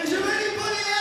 Is there anybody out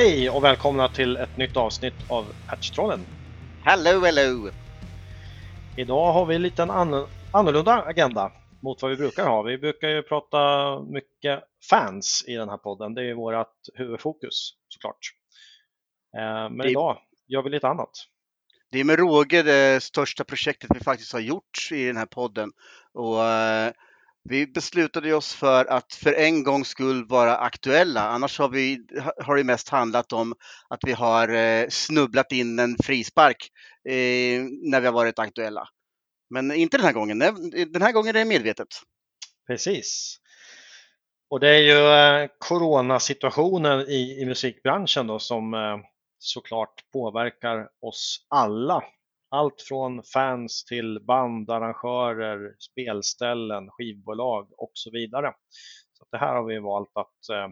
Hej och välkomna till ett nytt avsnitt av Patchtrollen. Hello, hello! Idag har vi en liten an annorlunda agenda mot vad vi brukar ha. Vi brukar ju prata mycket fans i den här podden. Det är ju vårt huvudfokus såklart. Eh, men Det- idag gör vi lite annat. Det är med råge det största projektet vi faktiskt har gjort i den här podden. Och eh, vi beslutade oss för att för en gångs skull vara aktuella. Annars har, vi, har det mest handlat om att vi har eh, snubblat in en frispark eh, när vi har varit aktuella. Men inte den här gången. Den här gången är det medvetet. Precis. Och det är ju eh, coronasituationen i, i musikbranschen då som eh, såklart påverkar oss alla. Allt från fans till band, arrangörer, spelställen, skivbolag och så vidare. Så det här har vi valt att eh,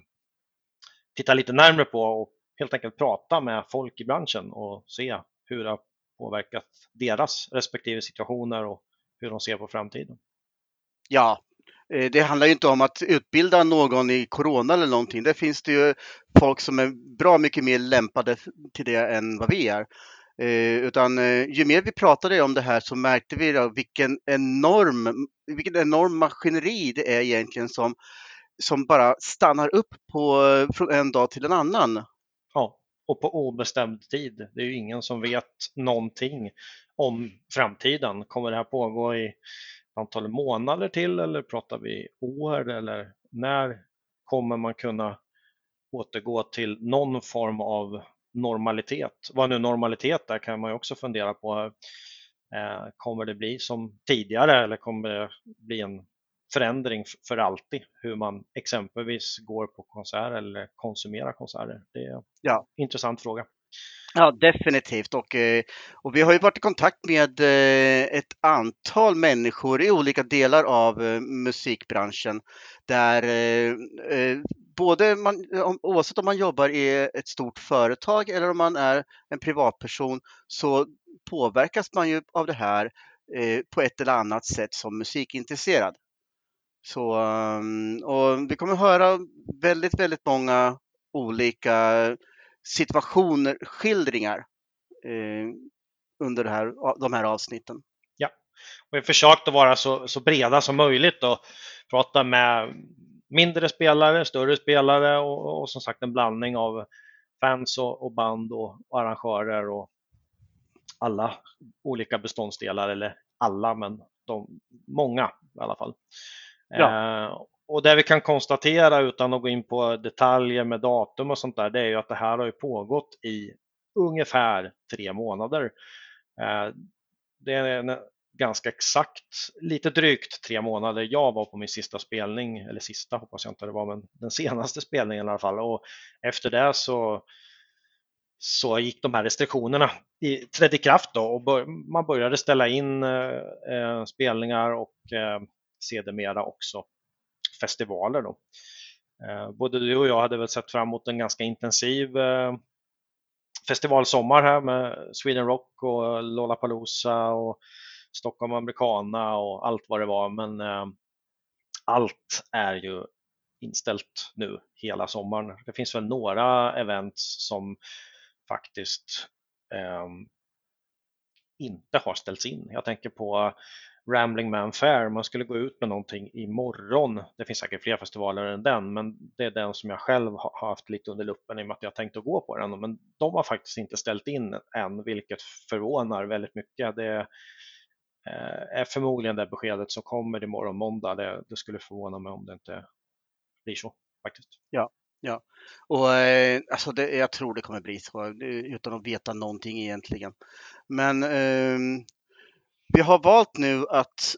titta lite närmare på och helt enkelt prata med folk i branschen och se hur det har påverkat deras respektive situationer och hur de ser på framtiden. Ja, eh, det handlar ju inte om att utbilda någon i corona eller någonting. Där finns det ju folk som är bra mycket mer lämpade till det än vad vi är. Eh, utan eh, ju mer vi pratade om det här så märkte vi då vilken enorm, vilken enorm maskineri det är egentligen som, som bara stannar upp på, från en dag till en annan. Ja, och på obestämd tid. Det är ju ingen som vet någonting om framtiden. Kommer det här pågå i antal månader till eller pratar vi år eller när kommer man kunna återgå till någon form av normalitet? Vad nu normalitet är kan man ju också fundera på. Eh, Kommer det bli som tidigare eller kommer det bli en förändring för alltid hur man exempelvis går på konserter eller konsumerar konserter? Det är Ja. en intressant fråga. Ja, definitivt. Och, eh, och vi har ju varit i kontakt med eh, ett antal människor i olika delar av musikbranschen där både man, om- oavsett om man jobbar i ett stort företag eller om man är en privatperson så påverkas man ju av det här eh, på ett eller annat sätt som musikintresserad. Så, ehm, och vi kommer höra väldigt, väldigt många olika situationer, skildringar eh, under det här, de här avsnitten. Och vi har försökt att vara så, så breda som möjligt och prata med mindre spelare, större spelare och, och som sagt en blandning av fans och, och band och, och arrangörer och alla olika beståndsdelar, eller alla, men de, många i alla fall. Eh, och det vi kan konstatera utan att gå in på detaljer med datum och sånt där, det är ju att det här har ju pågått i ungefär tre månader. Eh, det är en, ganska exakt, lite drygt tre månader jag var på min sista spelning, eller sista hoppas jag inte det var, men den senaste spelningen i alla fall. Och efter det så, så gick de här restriktionerna i, trädde i kraft då och bör, man började ställa in eh, eh spelningar och eh, sedermera också festivaler. Då. Eh, både du och jag hade väl sett fram emot en ganska intensiv eh, festivalsommar här med Sweden Rock och Lollapalooza och Stockholm Americana och allt vad det var. Men eh, allt är ju inställt nu hela sommaren. Det finns väl några events som faktiskt eh, inte har ställts in. Jag tänker på Rambling Man Fair, man skulle gå ut med någonting imorgon. Det finns säkert fler festivaler än den, men det är den som jag själv har haft lite under luppen i och med att jag tänkt att gå på den. Men de har faktiskt inte ställt in än, vilket förvånar väldigt mycket. Det Eh, är förmodligen det beskedet som kommer imorgon måndag. Det, det skulle förvåna mig om det inte blir så faktiskt. Ja, ja. Och eh, alltså det, jag tror det kommer bli så eh, utan att veta någonting egentligen. Men eh, vi har valt nu att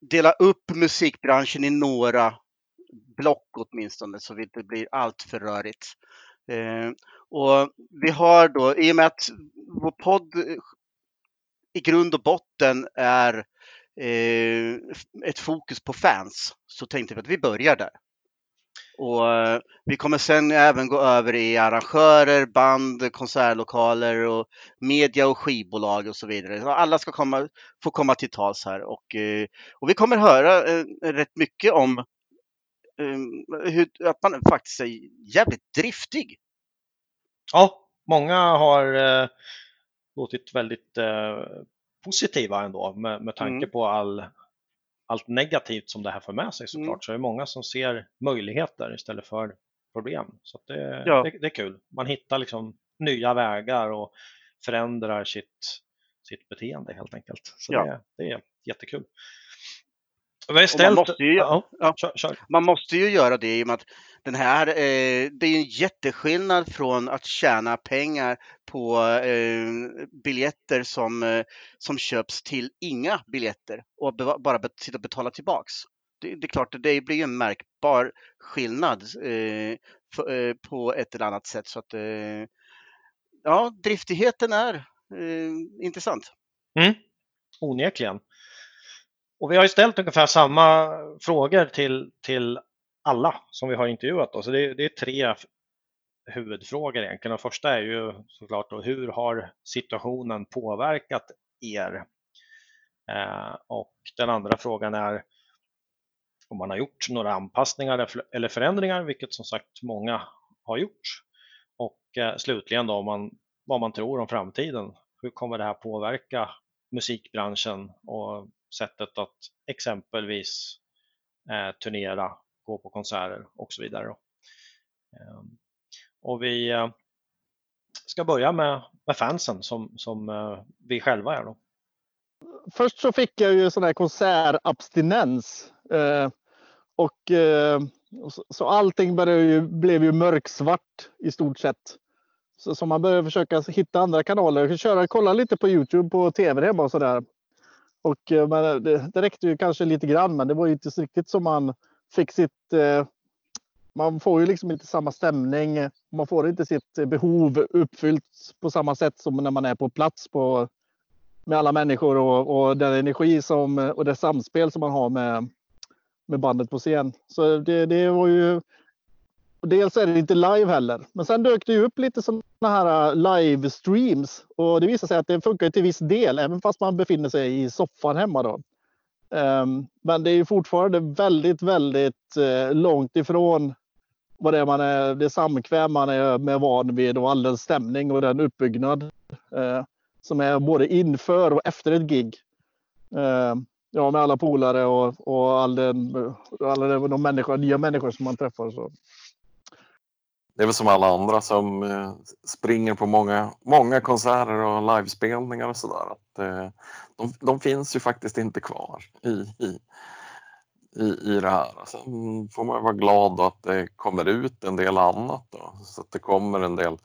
dela upp musikbranschen i några block åtminstone så det inte blir allt för rörigt. Eh, och vi har då, i och med att vår podd eh, i grund och botten är eh, ett fokus på fans så tänkte vi att vi börjar där. Och eh, vi kommer sen även gå över i arrangörer, band, konsertlokaler och media och skivbolag och så vidare. Alla ska komma, få komma till tals här och, eh, och vi kommer höra eh, rätt mycket om hur, att man faktiskt är jävligt driftig. Ja, många har eh, låtit väldigt eh, positiva ändå med, med tanke mm. på all allt negativt som det här för med sig såklart mm. så är det många som ser möjligheter istället för problem. Så det, ja. det, det, är kul. Man hittar liksom nya vägar och förändrar sitt, sitt beteende helt enkelt. Så ja. det, det är jättekul. Man, måste ju, ja, ja. Kör, kör. man måste ju göra det i och med att den här, eh, det är en jätteskillnad från att tjäna pengar på eh, biljetter som, eh, som köps till inga biljetter och be bara sitta och betala tillbaks. Det, det, är klart, det blir en märkbar skillnad eh, för, eh, på ett eller annat sätt. Så att, eh, ja, driftigheten är intressant. Mm. Onekligen. Och vi har ju ställt ungefär samma frågor till, till alla som vi har intervjuat. Då. Så det, det är tre huvudfrågor egentligen. Den första är ju såklart då, hur har situationen påverkat er? Eh, och den andra frågan är om man har gjort några anpassningar eller förändringar, vilket som sagt många har gjort. Och eh, slutligen då om man, vad man tror om framtiden. Hur kommer det här påverka musikbranschen och sättet att exempelvis eh, turnera, gå på konserter och så vidare. Eh, och vi eh, ska börja med, med fansen som, som eh, vi själva är. Då. Först så fick jag ju sån här konsertabstinens. Eh, och eh, så allting började ju, blev ju mörksvart i stort sett. Så, så man började försöka hitta andra kanaler. Köra, kolla lite på Youtube på tv hemma och sådär. Och, eh, men eh, det, det räckte ju kanske lite grann, men det var ju inte riktigt som man fick sitt... Eh, man får ju liksom inte samma stämning. Man får inte sitt eh, behov uppfyllt på samma sätt som när man är på plats på, med alla människor och, och den energi som, och det samspel som man har med, med bandet på scen. Så det, det var ju och dels är det inte live heller. Men sen dök det ju upp lite sådana här äh, livestreams och det visar sig att det funkar till viss del, även fast man befinner sig i soffan hemma då. Ehm, men det är ju fortfarande väldigt, väldigt äh, långt ifrån vad det är man är, det samkväm man är med van vid och all den stämning och den uppbyggnad äh, som är både inför och efter ett gig. Ehm, ja, med alla polare och, och all den, alla de människor, nya människor som man träffar. Så det är väl som alla andra som eh, springer på många, många konserter och livespelningar och sådär. Att, eh, de, de, finns ju faktiskt inte kvar i, i, i, i det här. Sen får man vara glad att det kommer ut en del annat då, så att det kommer en del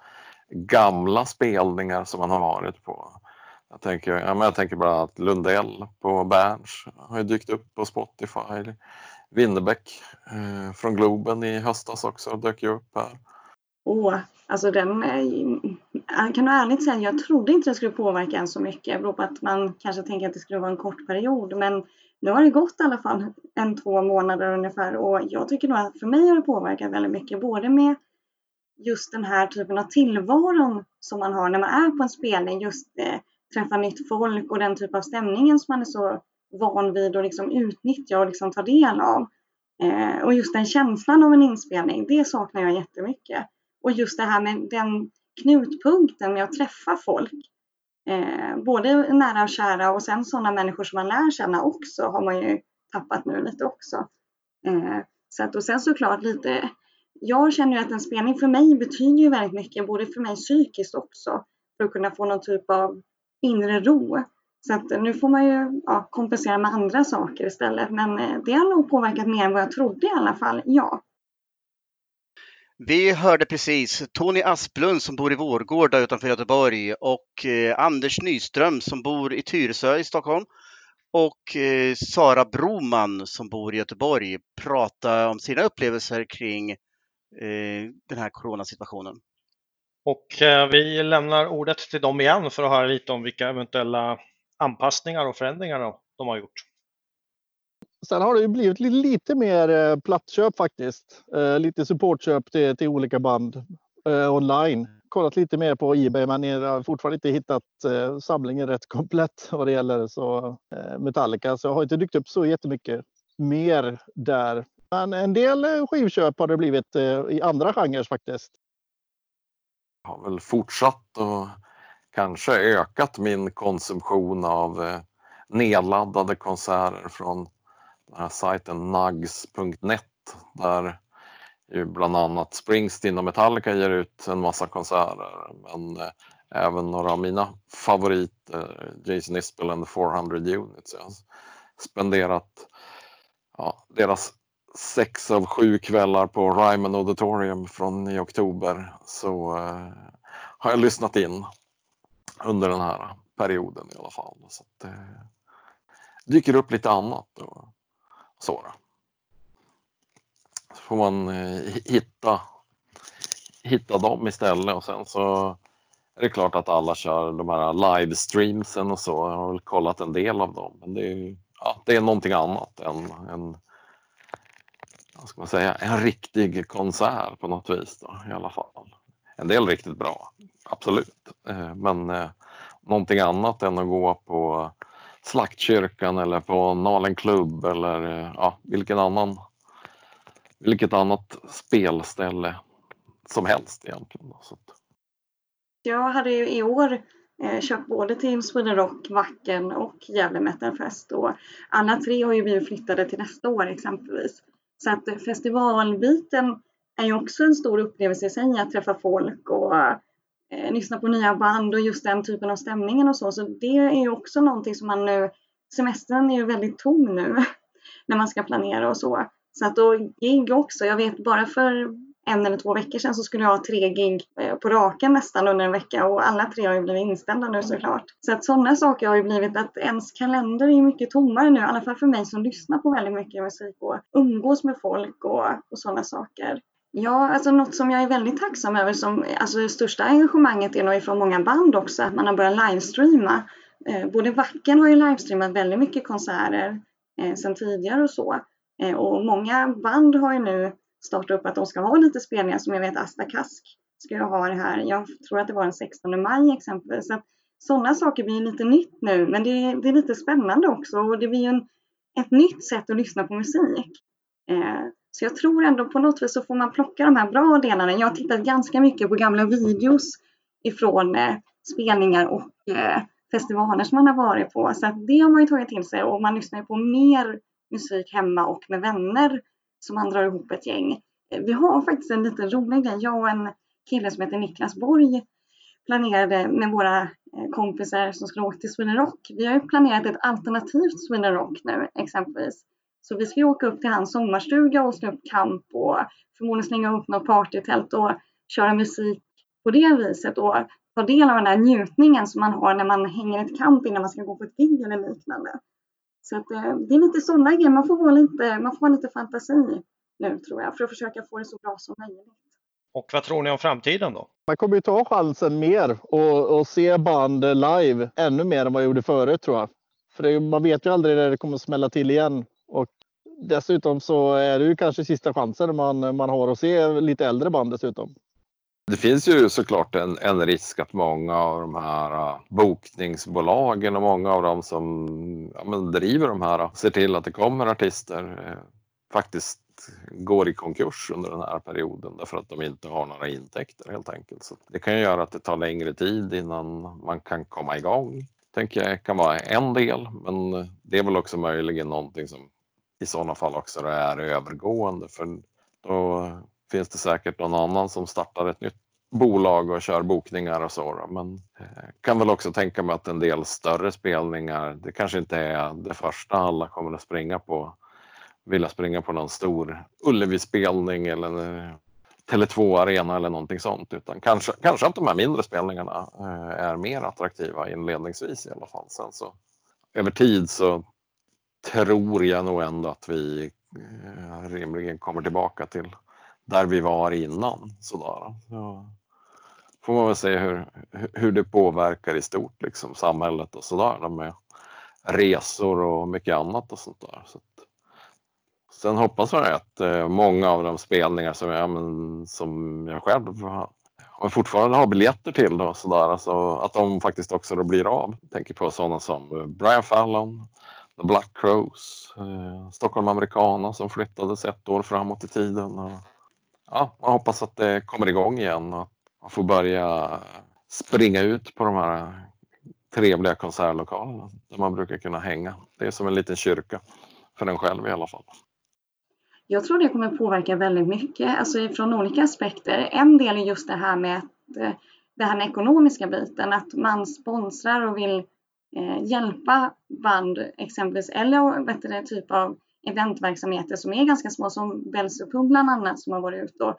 gamla spelningar som man har varit på. Jag tänker, ja, men jag tänker bara att Lundell på Berns har ju dykt upp på Spotify. Winnerbäck eh, från Globen i höstas också dök ju upp här. Åh, alltså den, jag kan du ärligt säga, jag trodde inte det skulle påverka en så mycket. Det beror på att man kanske tänker att det skulle vara en kort period. Men nu har det gått i alla fall en, två månader ungefär och jag tycker nog att för mig har det påverkat väldigt mycket. Både med just den här typen av tillvaron som man har när man är på en spelning. Just eh, träffa nytt folk och den typ av stämningen som man är så van vid att liksom utnyttja och liksom ta del av. Eh, och just den känslan av en inspelning, det saknar jag jättemycket. Och just det här med den knutpunkten med att träffa folk. Eh, både nära och kära och sen sådana människor som man lär känna också har man ju tappat nu lite också. Eh, så att, och sen såklart lite, jag känner ju att en spelning för mig betyder ju väldigt mycket, både för mig psykiskt också, för att kunna få någon typ av inre ro. Så att nu får man ju ja, kompensera med andra saker istället. Men eh, det har nog påverkat mer än vad jag trodde i alla fall, ja. Vi hörde precis Tony Asplund som bor i Vårgårda utanför Göteborg och eh, Anders Nyström som bor i Tyresö i Stockholm och eh, Sara Broman som bor i Göteborg prata om sina upplevelser kring eh, den här coronasituationen. Och eh, vi lämnar ordet till dem igen för att höra lite om vilka eventuella anpassningar och förändringar de har gjort. Sen har det ju blivit lite mer eh, plattköp faktiskt. Eh, lite supportköp till, till olika band eh, online. Kollat lite mer på Ebay men jag har fortfarande inte hittat eh, samlingen rätt komplett vad det gäller så, eh, Metallica. Så jag har inte dykt upp så jättemycket mer där. Men en del skivköp har det blivit i andra genrer faktiskt. Jag har väl fortsatt och kanske ökat min konsumtion av nedladdade konserter från den här sajten nugs.net där ju bland annat Springsteen och Metallica ger ut en massa konserter men eh, även några av mina favoriter, eh, Jason Isbell and the 400 Units. Jag har spenderat ja, deras sex av sju kvällar på Ryman Auditorium från i oktober så eh, har jag lyssnat in under den här perioden i alla fall. Så att, eh, dyker upp lite annat. Och, så, då. så får man eh, hitta, hitta dem istället och sen så är det klart att alla kör de här livestreamsen och så. Jag har väl kollat en del av dem. Men det är, ja, det är någonting annat än en, vad ska man säga, en riktig konsert på något vis då, i alla fall. En del riktigt bra, absolut. Eh, men eh, någonting annat än att gå på Slaktkyrkan eller på Nalen klubb eller eh, ja, vilken annan, vilket annat spelställe som helst egentligen. Så Jag hade ju i år eh, köpt både till Sweden Rock, Wacken och Gävle Metal Fest och alla tre har ju blivit flyttade till nästa år exempelvis. Så att festivalbiten är ju också en stor upplevelse i sig att träffa folk och eh, lyssna på nya band och just den typen av stämningen och så. Så det är ju också någonting som man nu, semestern är ju väldigt tom nu när man ska planera och så. Så att då gig också, jag vet bara för en eller två veckor sedan så skulle jag ha tre gig eh, på raken nästan under en vecka och alla tre har ju blivit inställda nu såklart. Så att sådana saker har ju blivit att ens kalender är mycket tommare nu, i alla fall för mig som lyssnar på väldigt mycket musik och umgås med folk och, och sådana saker. Ja, alltså något som jag är väldigt tacksam över som, alltså det största engagemanget är nog ifrån många band också, att man har börjat livestreama. Eh, både Wacken har ju livestreamat väldigt mycket konserter eh, sedan tidigare och så. Eh, och många band har ju nu startat upp att de ska ha lite spelningar som jag vet Asta Kask ska jag ha det här. Jag tror att det var den 16 maj exempelvis. Så sådana saker blir lite nytt nu, men det, det, är lite spännande också och det blir en, ett nytt sätt att lyssna på musik. Eh, så jag tror ändå på något vis så får man plocka de här bra delarna. Jag har tittat ganska mycket på gamla videos ifrån eh, spelningar och eh, festivaler som man har varit på. Så det har man ju tagit till sig och man lyssnar ju på mer musik hemma och med vänner som man drar ihop ett gäng. Eh, vi har faktiskt en liten rolig grej. Jag och en kille som heter Niklas Borg planerade med våra eh, kompisar som skulle åka till Sweden Rock. Vi har ju planerat ett alternativt Sweden Rock nu exempelvis. Så vi ska åka upp till hans sommarstuga och slå upp camp och förmodligen slänga upp något partytält och köra musik på det viset och ta del av den här njutningen som man har när man hänger ett camp innan man ska gå på ett gig eller liknande. Så att, eh, det är lite sådana grejer, man får, vara lite, man får vara lite fantasi nu tror jag för att försöka få det så bra som möjligt. Och vad tror ni om framtiden då? Man kommer ju ta chansen mer och, och se band live ännu mer än vad jag gjorde förut tror jag. För det, man vet ju aldrig när det kommer att smälla till igen. Och dessutom så är det ju kanske sista chansen man, man har att se lite äldre band dessutom. Det finns ju såklart en, en risk att många av de här äh, bokningsbolagen och många av dem som ja, men driver de här äh, ser till att det kommer artister äh, faktiskt går i konkurs under den här perioden därför att de inte har några intäkter helt enkelt. Så det kan ju göra att det tar längre tid innan man kan komma igång. Tänker jag kan vara en del, men det är väl också möjligen någonting som i sådana fall också är övergående för då finns det säkert någon annan som startar ett nytt bolag och kör bokningar och så. Men eh, kan väl också tänka mig att en del större spelningar, det kanske inte är det första alla kommer att springa på, vilja springa på någon stor Ullevi-spelning eller eh, Tele2 Arena eller någonting sånt utan kanske, kanske att de här mindre spelningarna eh, är mer attraktiva inledningsvis i alla fall. Sen så över tid så tror jag nog ändå att vi eh, rimligen kommer tillbaka till där vi var innan. Sådär. Så får man väl se hur, hur det påverkar i stort, liksom, samhället och sådär med resor och mycket annat och sånt där. Så att, sen hoppas jag att eh, många av de spelningar som jag, men, som jag själv och fortfarande har biljetter till då, så där, alltså, att de faktiskt också då blir av. Jag tänker på sådana som eh, Brian Fallon, The Black Crows, eh, Stockholm Americana som flyttades ett år framåt i tiden. Och, ja, man hoppas att det kommer igång igen och att man får börja springa ut på de här trevliga konsertlokalerna där man brukar kunna hänga. Det är som en liten kyrka för en själv i alla fall. Jag tror det kommer påverka väldigt mycket, alltså från olika aspekter. En del är just det här med att, eh, det här med ekonomiska biten, att man sponsrar och vill eh, hjälpa band exempelvis, eller vet du, typ av eventverksamheter som är ganska små, som Belsupum bland annat som har varit ute och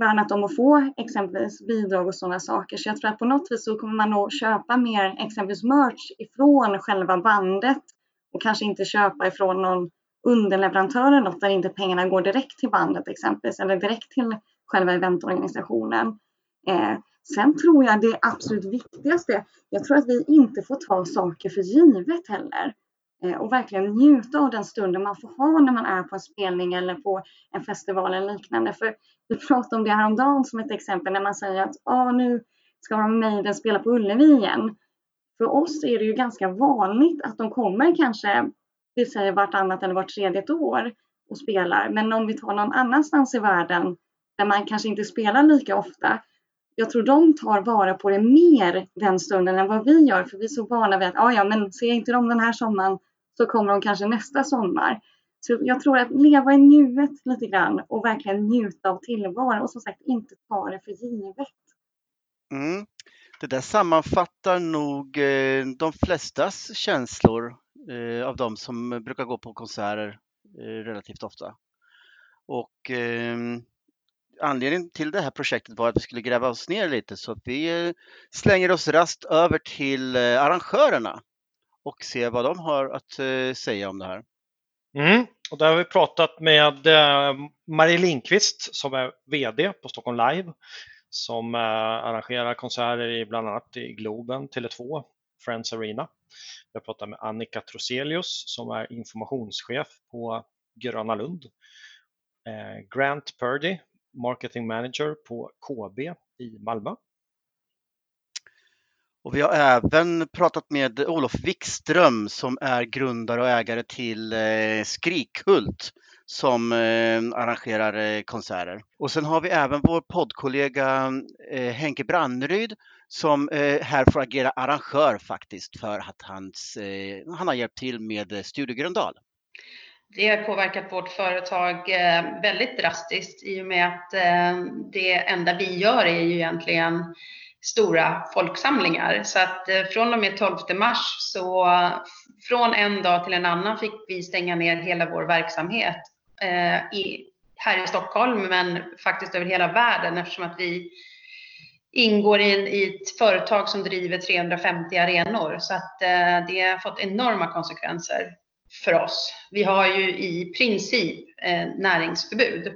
värnat om att få exempelvis bidrag och sådana saker. Så jag tror att på något vis så kommer man nog köpa mer exempelvis merch ifrån själva bandet och kanske inte köpa ifrån någon underleverantör eller något där inte pengarna går direkt till bandet exempelvis eller direkt till själva eventorganisationen. Eh, sen tror jag det absolut viktigaste, jag tror att vi inte får ta saker för givet heller. Eh, och verkligen njuta av den stunden man får ha när man är på en spelning eller på en festival eller liknande. För vi pratade om det häromdagen som ett exempel när man säger att ah, nu ska de Maiden spela på Ullevi igen. För oss är det ju ganska vanligt att de kommer kanske, vi säger vartannat eller vart tredje år och spelar. Men om vi tar någon annanstans i världen där man kanske inte spelar lika ofta. Jag tror de tar vara på det mer den stunden än vad vi gör. För vi är så vana vid att, ah, ja men ser jag inte dem den här sommaren så kommer de kanske nästa sommar. Så jag tror att leva i nuet lite grann och verkligen njuta av tillvaron och som sagt inte ta det för givet. Mm. Det där sammanfattar nog eh, de flestas känslor eh, av de som brukar gå på konserter eh, relativt ofta. Och eh, anledningen till det här projektet var att vi skulle gräva oss ner lite så vi eh, slänger oss rast över till eh, arrangörerna och ser vad de har att eh, säga om det här. Mm. Och där har vi pratat med Marie Lindqvist som är VD på Stockholm Live som arrangerar konserter i bland annat i Globen, Tele2, Friends Arena. Vi har pratat med Annika Troselius som är informationschef på Gröna Lund. Grant Purdy, marketing manager på KB i Malmö. Och vi har även pratat med Olof Wikström som är grundare och ägare till eh, Skrikhult som eh, arrangerar eh, konserter. Och sen har vi även vår poddkollega Henke Branneryd som här får agera arrangör faktiskt för att hans, han har hjälpt till med Studio Gröndal. Det har påverkat vårt företag eh, väldigt drastiskt i och med att eh, det enda vi gör är ju egentligen stora folksamlingar. Så att eh, från och med 12 mars så från en dag till en annan fick vi stänga ner hela vår verksamhet i, här i Stockholm men faktiskt över hela världen eftersom att vi ingår i, i ett företag som driver 350 arenor så att det har fått enorma konsekvenser för oss. Vi har ju i princip eh, näringsförbud.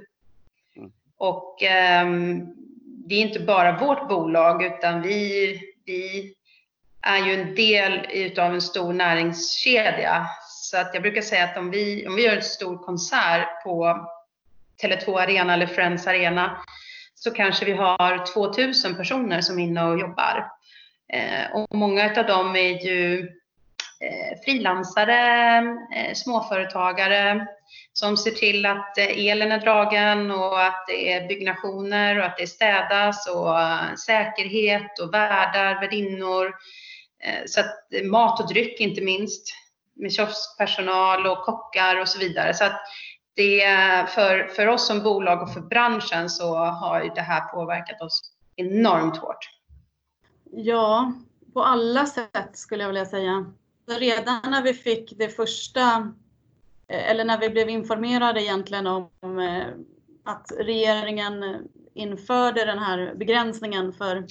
Mm. Och ehm, det är inte bara vårt bolag utan vi, vi är ju en del utav en stor näringskedja. Så att jag brukar säga att om vi, om vi gör en stor konsert på Tele2 Arena eller Friends Arena så kanske vi har 2000 personer som är inne och jobbar. Eh, och många av dem är ju Eh, frilansare, eh, småföretagare, som ser till att eh, elen är dragen och att det är byggnationer och att det städas och säkerhet och värdar, värdinnor. Så att mat och dryck inte minst med kioskpersonal och kockar och så vidare. Så att det för, för oss som bolag och för branschen så har det här påverkat oss enormt hårt. Ja, på alla sätt skulle jag vilja säga. Redan när vi fick det första eh, eller när vi blev informerade egentligen om eh, att regeringen införde den här begränsningen för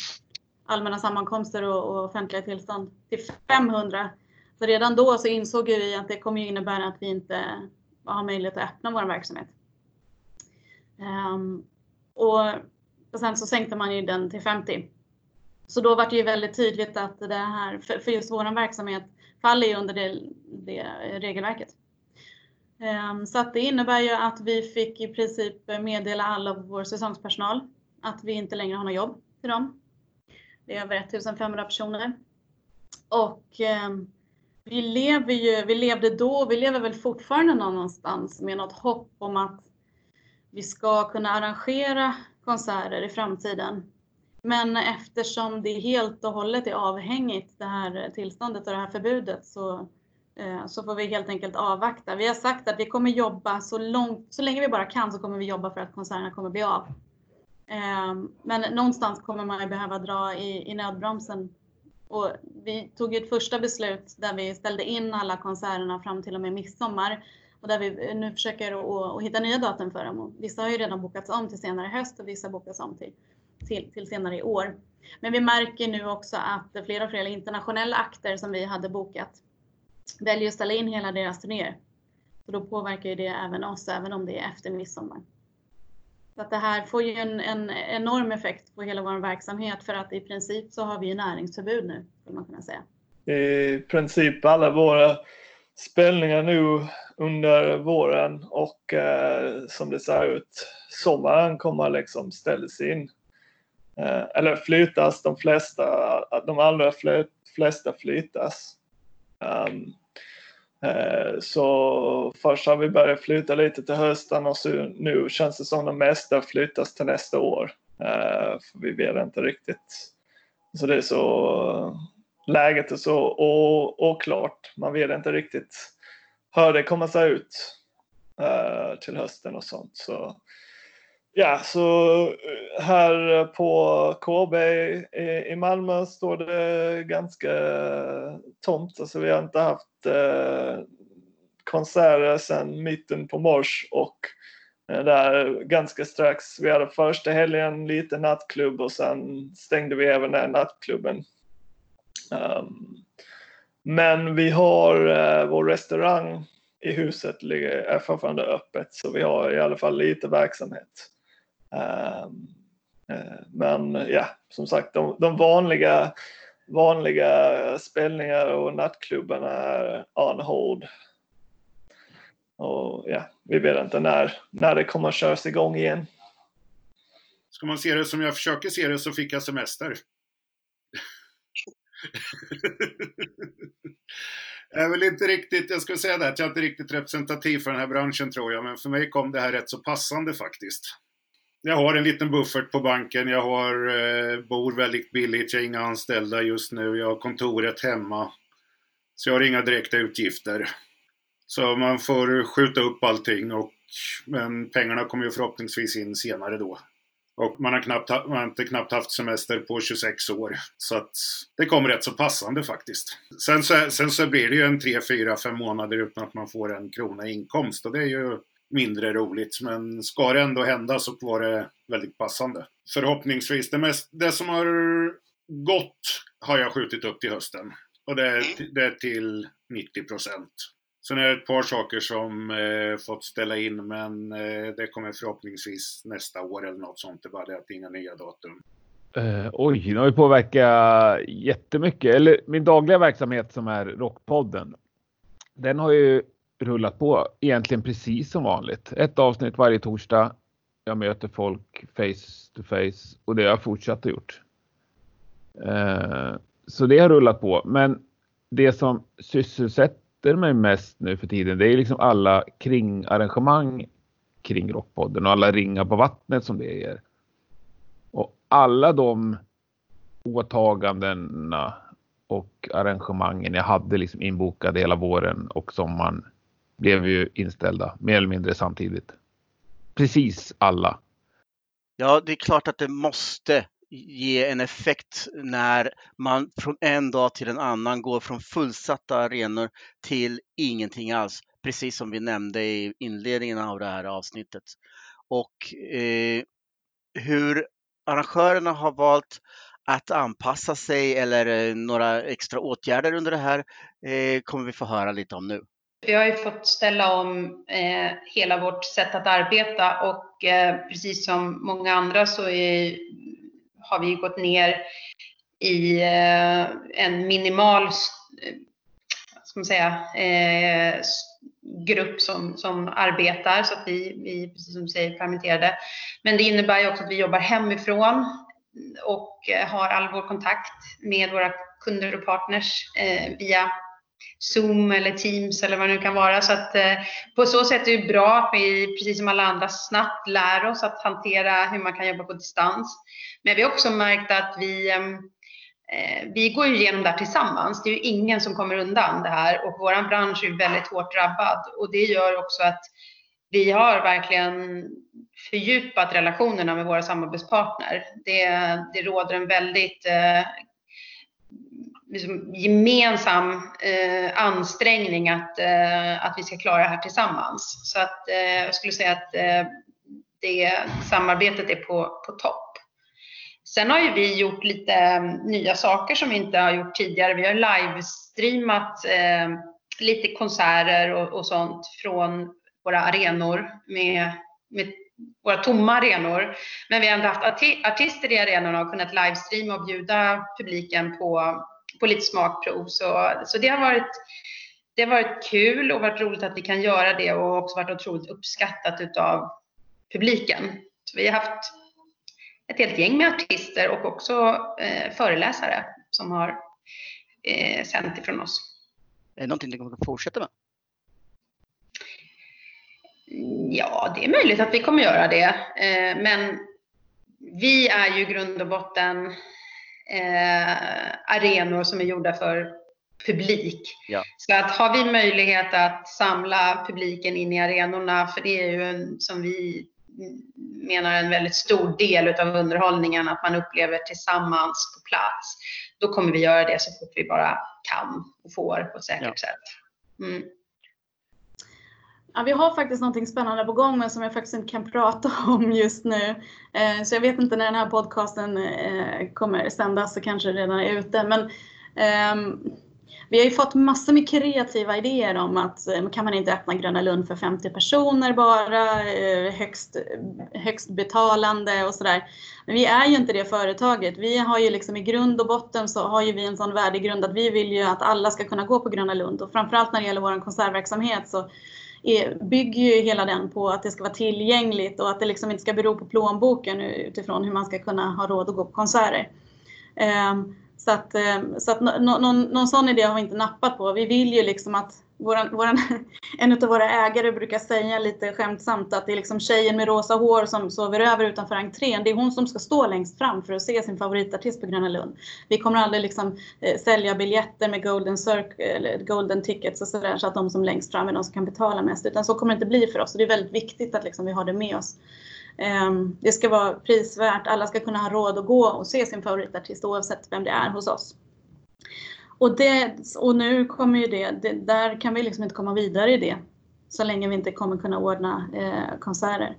allmänna sammankomster och, offentliga tillstånd till 500. Så redan då så insåg vi att det kommer innebära att vi inte har möjlighet att öppna vår verksamhet. Ehm, och, sen så sänkte man ju den till 50. Så då var det ju väldigt tydligt att det här, för just vår verksamhet faller ju under det, det regelverket. Ehm, så att det innebär ju att vi fick i princip meddela alla vår säsongspersonal att vi inte längre har något jobb till dem. Det är över 1500 personer. Och eh, vi lever ju, vi levde då och vi lever väl fortfarande någonstans med något hopp om att vi ska kunna arrangera konserter i framtiden. Men eftersom det helt och hållet är avhängigt det här tillståndet och det här förbudet så, eh, så får vi helt enkelt avvakta. Vi har sagt att vi kommer jobba så långt, så länge vi bara kan så kommer vi jobba för att konserterna kommer bli av. Eh, men någonstans kommer man ju behöva dra i, i nödbromsen. Och vi tog ett första beslut där vi ställde in alla konserterna fram till och med midsommar. Och där vi nu försöker att, att hitta nya datum för dem. Och vissa har ju redan bokats om till senare höst och vissa bokas om till, till, till senare i år. Men vi märker nu också att flera och flera internationella akter som vi hade bokat väljer att ställa in hela deras turnéer. Så då påverkar ju det även oss, även om det är efter midsommar. Så att det här får ju en, en, enorm effekt på hela vår verksamhet för att i princip så har vi näringsförbud nu, skulle man kunna säga. I princip alla våra spelningar nu under våren och eh, som det ser ut, sommaren kommer liksom ställas in. Eh, eller flyttas, de flesta, de allra flesta flyttas. Um, uh, så först har vi börjat flytta lite till hösten och så nu känns det som de mesta flyttas till nästa år. Uh, för vi vet inte riktigt. Så det är så, läget är så oklart. Man vet inte riktigt hur det kommer att se ut uh, till hösten och sånt. Så, ja, så eh, här på KB i Malmö står det ganska tomt. Alltså vi har inte haft eh, konserter sedan mitten på mars och eh, där ganska strax. Vi hade första helgen lite nattklubb och sen stängde vi även den nattklubben. Um, men vi har eh, vår restaurang i huset är fortfarande öppet så vi har i alla fall lite verksamhet. Ehm, eh, men ja, som sagt de, de vanliga vanliga spelningar och nattklubbarna är on hold. Och ja, vi vet inte när, när det kommer att köras igång igen. Ska man se det som jag försöker se det så fick jag semester. jag är väl inte riktigt, jag skulle säga det, att jag är inte riktigt representativ för den här branschen tror jag, men för mig kom det här rätt så passande faktiskt jag har en liten buffert på banken. Jag har, eh, bor väldigt billigt. Jag har inga anställda just nu. Jag har kontoret hemma. Så jag har inga direkta utgifter. Så man får skjuta upp allting. Och, men pengarna kommer ju förhoppningsvis in senare då. Och man har, knappt, man har inte knappt haft semester på 26 år. Så att det kommer rätt så passande faktiskt. Sen så, sen så blir det ju en 3, 4, 5 månader utan att man får en krona i inkomst. Och det är ju mindre roligt. Men ska det ändå hända så var det väldigt passande. Förhoppningsvis. Det, mest, det som har gått har jag skjutit upp till hösten. Och det är, mm. det är till 90 procent. Sen är det ett par saker som eh, fått ställa in men eh, det kommer förhoppningsvis nästa år eller något sånt. Det är bara det att inga nya datum. Uh, oj, nu har ju påverkat jättemycket. Eller min dagliga verksamhet som är Rockpodden. Den har ju rullat på egentligen precis som vanligt. Ett avsnitt varje torsdag. Jag möter folk face to face och det har jag fortsatt att gjort. Eh, så det har rullat på. Men det som sysselsätter mig mest nu för tiden, det är liksom alla kringarrangemang kring Rockpodden och alla ringar på vattnet som det ger. Och alla de åtagandena och arrangemangen jag hade liksom inbokade hela våren och sommaren blev ju inställda mer eller mindre samtidigt. Precis alla. Ja, det är klart att det måste ge en effekt när man från en dag till en annan går från fullsatta arenor till ingenting alls. Precis som vi nämnde i inledningen av det här avsnittet. Och eh, hur arrangörerna har valt att anpassa sig eller eh, några extra åtgärder under det här eh, kommer vi få höra lite om nu. Vi har ju fått ställa om eh, hela vårt sätt att arbeta och eh, precis som många andra så är, har vi gått ner i eh, en minimal eh, ska man säga, eh, grupp som, som arbetar så att vi, vi, precis som du säger, permitterade. Men det innebär ju också att vi jobbar hemifrån och eh, har all vår kontakt med våra kunder och partners eh, via Zoom eller Teams eller vad det nu kan vara. Så att eh, på så sätt är det bra att vi, precis som alla andra, snabbt lär oss att hantera hur man kan jobba på distans. Men vi har också märkt att vi eh, eh vi går ju igenom det här tillsammans. Det är ju ingen som kommer undan det här och vår bransch är väldigt hårt drabbad och det gör också att vi har verkligen fördjupat relationerna med våra samarbetspartner. Det, det råder en väldigt eh, liksom gemensam eh, ansträngning att, eh, att vi ska klara det här tillsammans. Så att eh, jag skulle säga att eh, det samarbetet är på, på topp. Sen har ju vi gjort lite eh, nya saker som vi inte har gjort tidigare. Vi har livestreamat eh, lite konserter och, och, sånt från våra arenor med, med våra tomma arenor. Men vi har ändå haft artister i arenorna och kunnat livestreama och bjuda publiken på på lite smakprov. Så, så det, har varit, det har varit kul och varit roligt att vi kan göra det och också varit otroligt uppskattat utav publiken. Så vi har haft ett helt gäng med artister och också eh, föreläsare som har eh, sänt ifrån oss. Är det någonting ni kommer att fortsätta med? Ja, det är möjligt att vi kommer göra det. Eh, men vi är ju grund och botten eh, arenor som är gjorda för publik. Ja. Så att har vi möjlighet att samla publiken in i arenorna, för det är ju en, som vi menar en väldigt stor del av underhållningen, att man upplever tillsammans på plats. Då kommer vi göra det så fort vi bara kan och får på ett säkert ja. sätt. Mm. Ja, vi har faktiskt någonting spännande på gång men som jag faktiskt inte kan prata om just nu. Eh, så jag vet inte när den här podcasten eh, kommer sändas så kanske redan är ute. Men eh, vi har ju fått massor med kreativa idéer om att eh, kan man inte öppna Gröna Lund för 50 personer bara, eh, högst, högst betalande och sådär. Men vi är ju inte det företaget. Vi har ju liksom i grund och botten så har ju vi en sån värdegrund att vi vill ju att alla ska kunna gå på Gröna Lund och framförallt när det gäller vår konsertverksamhet så bygger ju hela den på att det ska vara tillgängligt och att det liksom inte ska bero på plånboken utifrån hur man ska kunna ha råd att gå på konserter. Ehm, så att, ehm, så att någon, någon sån idé har vi inte nappat på. Vi vill ju liksom att våran, våran, en av våra ägare brukar säga lite skämtsamt att det är liksom tjejen med rosa hår som sover över utanför entrén. Det är hon som ska stå längst fram för att se sin favoritartist på Gröna Lund. Vi kommer aldrig liksom, eh, sälja biljetter med golden, circle, eller golden tickets och sådär så att de som längst fram är de som kan betala mest. Utan så kommer det inte bli för oss. Och det är väldigt viktigt att liksom, vi har det med oss. Ehm, det ska vara prisvärt. Alla ska kunna ha råd att gå och se sin favoritartist oavsett vem det är hos oss. Och, det, och nu kommer ju det, det, där kan vi liksom inte komma vidare i det så länge vi inte kommer kunna ordna eh, konserter.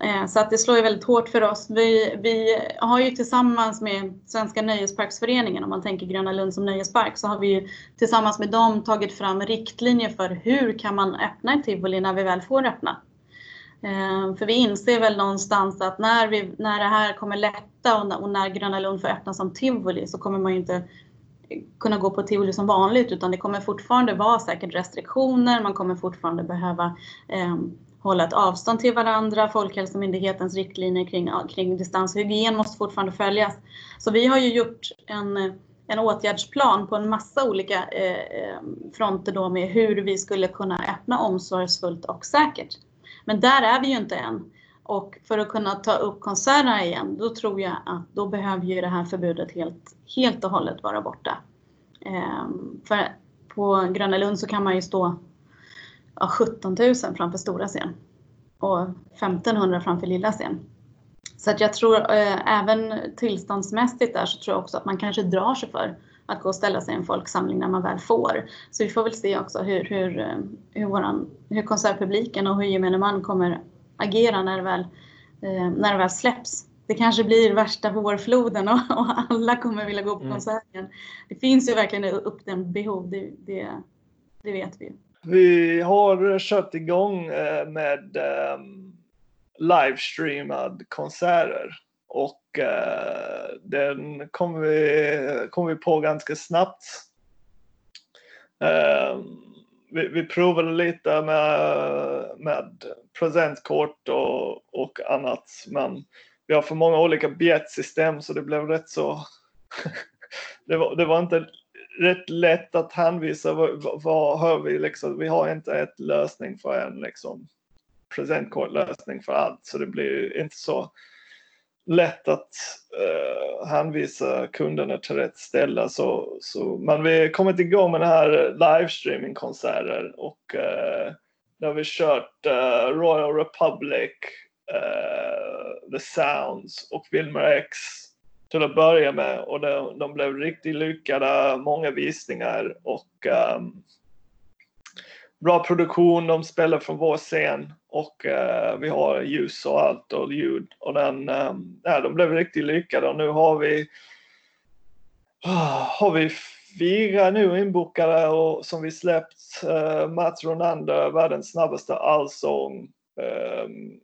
Eh, så att det slår ju väldigt hårt för oss. Vi, vi har ju tillsammans med Svenska Nöjesparksföreningen, om man tänker Gröna Lund som nöjespark, så har vi ju tillsammans med dem tagit fram riktlinjer för hur kan man öppna ett tivoli när vi väl får öppna. Eh, för vi inser väl någonstans att när, vi, när det här kommer lätta och när, och när Gröna Lund får öppna som tivoli så kommer man ju inte kunna gå på tivoli som vanligt utan det kommer fortfarande vara säkert restriktioner. Man kommer fortfarande behöva eh, hålla ett avstånd till varandra. Folkhälsomyndighetens riktlinjer kring, kring distanshygien måste fortfarande följas. Så vi har ju gjort en, en åtgärdsplan på en massa olika eh, eh, fronter då med hur vi skulle kunna öppna omsorgsfullt och säkert. Men där är vi ju inte än. Och för att kunna ta upp konserterna igen, då tror jag att då behöver ju det här förbudet helt, helt och hållet vara borta. Ehm, för på Gröna Lund så kan man ju stå ja, 17 000 framför stora scen och 1500 framför lilla scen. Så att jag tror eh, även tillståndsmässigt där så tror jag också att man kanske drar sig för att gå och ställa sig i en folksamling när man väl får. Så vi får väl se också hur, hur, eh, hur, våran, hur konsertpubliken och hur gemene man kommer agera när det väl, eh, när det väl släpps. det kanske blir värsta vårfloden och, och alla kommer vilja gå på Mm. konserten. Det finns ju verkligen uppdämt behov, det, det, det vet vi. Vi har kört igång eh, med um, livestreamad konserter och eh, den kom vi, kom vi på ganska snabbt. Vi, vi provade lite med, med presentkort och, och annat men vi har för många olika biljettsystem så det blev rätt så det, var, det var inte rätt lätt att hänvisa vad, vad- hör vi liksom. Vi har inte ett lösning för en liksom presentkortlösning för allt så det blir inte så lätt att uh, hänvisa kunderna till rätt ställe. Så, så, men vi har kommit igång med den här livestreamingkonserter och eh, uh, där har vi kört eh, Royal Republic, eh, The Sounds och Wilmer X till att börja med och de, de blev riktigt lyckade, många visningar och um, bra produktion. De spelar från vår scen och eh, vi har ljus och allt och ljud och den, ja, de blev riktigt lyckade och nu har vi ah, har vi fyra nu inbokade och som vi släppt. Uh, Mats Ronander, världens snabbaste allsång. Um,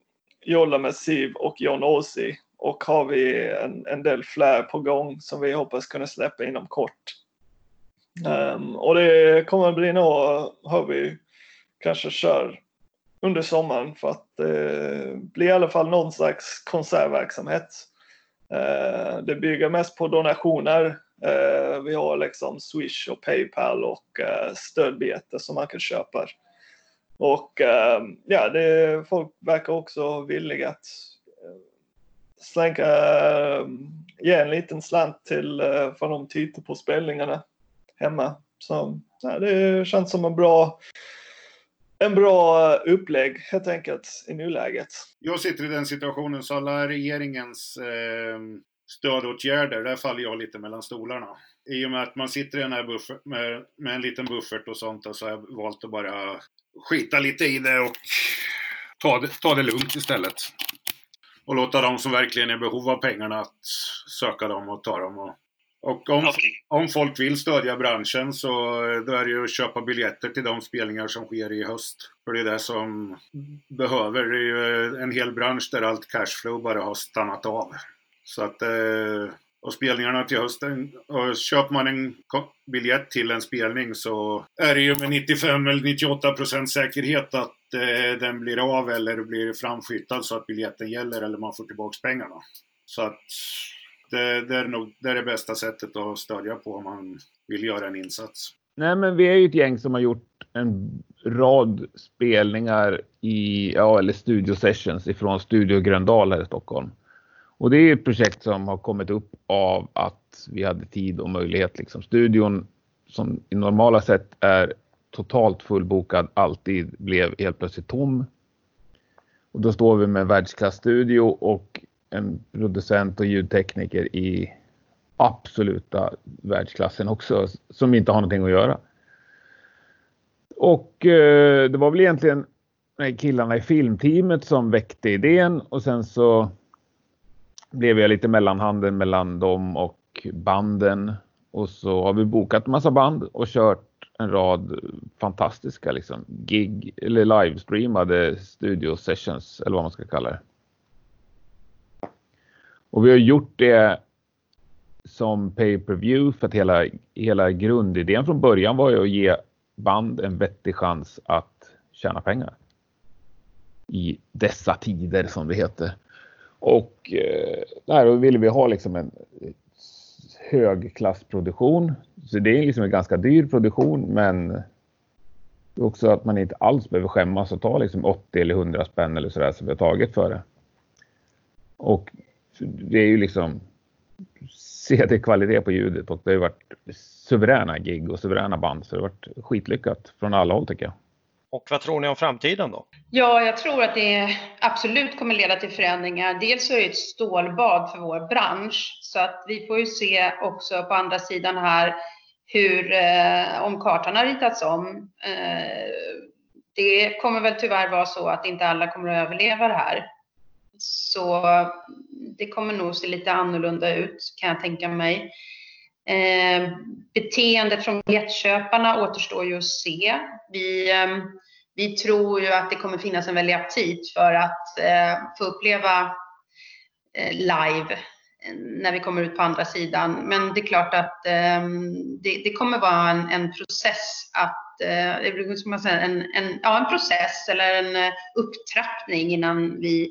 Jolla Massiv och John Ossi. Och har vi en, en del fler på gång som vi hoppas kunna släppa inom kort. Um, och det kommer att bli nog, hör vi, kanske kör under sommaren för att eh, det blir i alla fall någon slags konsertverksamhet. Eh, det bygger mest på donationer. Eh, vi har liksom Swish och Paypal och eh, stödbiljetter som man kan köpa. Och eh, ja, det, folk verkar också villiga att eh, slänka, slänga, eh, ge en liten slant till eh, för de tittar på spelningarna hemma. Så ja, det känns som en bra en bra upplägg helt enkelt i nuläget. Jag sitter i den situationen så alla regeringens eh, stödåtgärder, där faller jag lite mellan stolarna. I och med att man sitter i den här buffert, med, med en liten buffert och sånt så så har jag valt att bara skita lite i det och ta det, ta det lugnt istället. Och låta de som verkligen är i behov av pengarna att söka dem och ta dem. Och, och om, om folk vill stödja branschen så då är det ju att köpa biljetter till de spelningar som sker i höst. För det är det som behöver. Det är ju en hel bransch där allt cashflow bara har stannat av. Så att, eh, och spelningarna till hösten, och köper man en biljett till en spelning så är det ju med 95 eller 98 procent säkerhet att eh, den blir av eller blir framflyttad så att biljetten gäller eller man får tillbaka pengarna. Så att det, det är nog det, är det bästa sättet att stödja på om man vill göra en insats. Nej, men vi är ju ett gäng som har gjort en rad spelningar i, ja, eller studiosessions ifrån Studio Gröndal här i Stockholm. Och det är ett projekt som har kommit upp av att vi hade tid och möjlighet. Liksom. Studion som i normala sätt är totalt fullbokad alltid blev helt plötsligt tom. Och då står vi med en världsklassstudio och en producent och ljudtekniker i absoluta världsklassen också som inte har någonting att göra. Och eh, det var väl egentligen killarna i filmteamet som väckte idén och sen så blev jag lite mellanhanden mellan dem och banden. Och så har vi bokat massa band och kört en rad fantastiska liksom, gig eller livestreamade studio sessions eller vad man ska kalla det. Och vi har gjort det som pay per view för att hela, hela grundidén från början var ju att ge band en vettig chans att tjäna pengar. I dessa tider som det heter. Och eh, där ville vi ha liksom en högklassproduktion. Så det är liksom en ganska dyr produktion men det är också att man inte alls behöver skämmas och ta liksom 80 eller 100 spänn eller sådär som vi har tagit för det. Och det är ju liksom CD-kvalitet på ljudet och det har ju varit suveräna gig och suveräna band så det har varit skitlyckat från alla håll tycker jag. Och vad tror ni om framtiden då? Ja, jag tror att det absolut kommer leda till förändringar. Dels är det ett stålbad för vår bransch, så att vi får ju se också på andra sidan här hur, eh, om kartan har ritats om. Eh, det kommer väl tyvärr vara så att inte alla kommer att överleva det här så det kommer nog se lite annorlunda ut kan jag tänka mig. Eh, beteendet från biljettköparna återstår ju att se. Vi, eh, vi tror ju att det kommer finnas en väldig aptit för att eh, få uppleva eh, live när vi kommer ut på andra sidan. Men det är klart att eh, det, det, kommer vara en, en process att, som man säger, en, en, ja, en process eller en eh, upptrappning innan vi,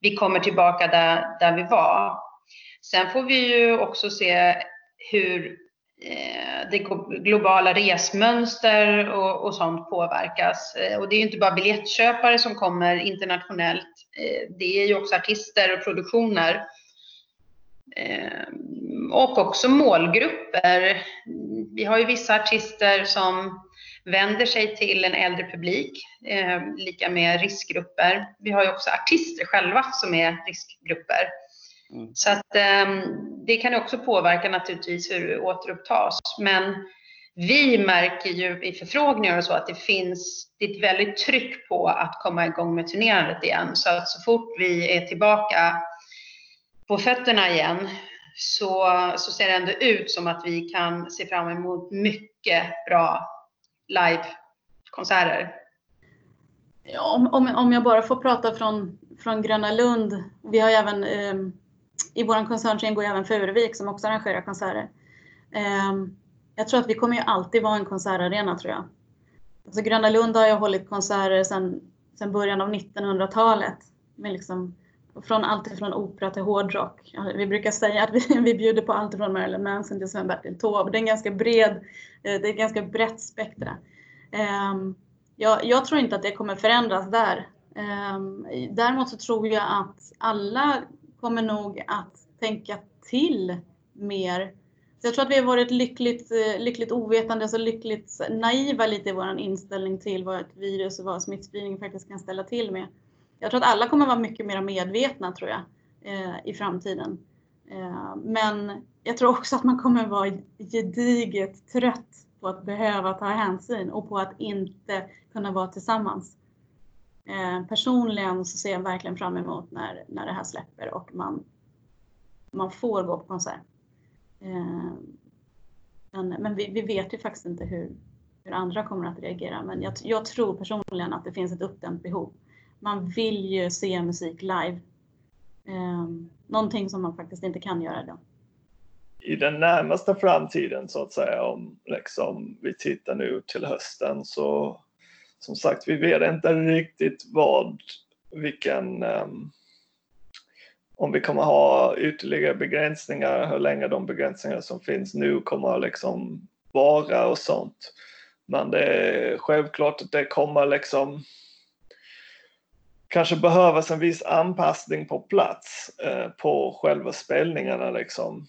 vi kommer tillbaka där, där vi var. Sen får vi ju också se hur eh, det globala resmönster och, och sånt påverkas. Eh, och det är ju inte bara biljettköpare som kommer internationellt. Eh, det är ju också artister och produktioner och också målgrupper. Vi har ju vissa artister som vänder sig till en äldre publik, ehm, lika med riskgrupper. Vi har ju också artister själva som är riskgrupper. Mm. Så att ehm, det kan ju också påverka naturligtvis hur det återupptas. Men vi märker ju i förfrågningar och så att det finns det ett väldigt tryck på att komma igång med turnerandet igen. Så att så fort vi är tillbaka på fötterna igen så, så ser det ändå ut som att vi kan se fram emot mycket bra livekonserter. Ja, om, om, om jag bara får prata från, från Gröna Lund. Vi har även eh, i vår koncern så ingår även Furuvik som också arrangerar konserter. Eh, jag tror att vi kommer ju alltid vara en konsertarena tror jag. Alltså Gröna Lund har ju hållit konserter sedan, sedan början av 1900-talet med liksom från allt från opera till hårdrock. Vi brukar säga att vi, vi bjuder på allt från Marilyn Manson till Sven-Bertil Taube. Det är en ganska bred, eh, det är ett ganska brett spektra. Ehm, jag, jag, tror inte att det kommer förändras där. Ehm, däremot så tror jag att alla kommer nog att tänka till mer. Så jag tror att vi har varit lyckligt, eh, lyckligt ovetande, och lyckligt naiva lite i vår inställning till vad ett virus och vad smittspridning faktiskt kan ställa till med jag tror att alla kommer vara mycket mer medvetna tror jag eh, i framtiden. Eh, men jag tror också att man kommer vara gediget trött på att behöva ta hänsyn och på att inte kunna vara tillsammans. Eh, personligen så ser jag verkligen fram emot när, när det här släpper och man, man får gå på konsert. Men, men vi, vi vet ju faktiskt inte hur, hur andra kommer att reagera. Men jag, jag tror personligen att det finns ett uppdämt behov man vill ju se musik live. Eh, någonting som man faktiskt inte kan göra idag. I den närmaste framtiden så att säga, om liksom, vi tittar nu till hösten så som sagt, vi vet inte riktigt vad, vilken, um, om vi kommer ha ytterligare begränsningar, hur länge de begränsningar som finns nu kommer att liksom vara och sånt. Men det är självklart att det kommer liksom kanske behövas en viss anpassning på plats eh, på själva spelningarna liksom.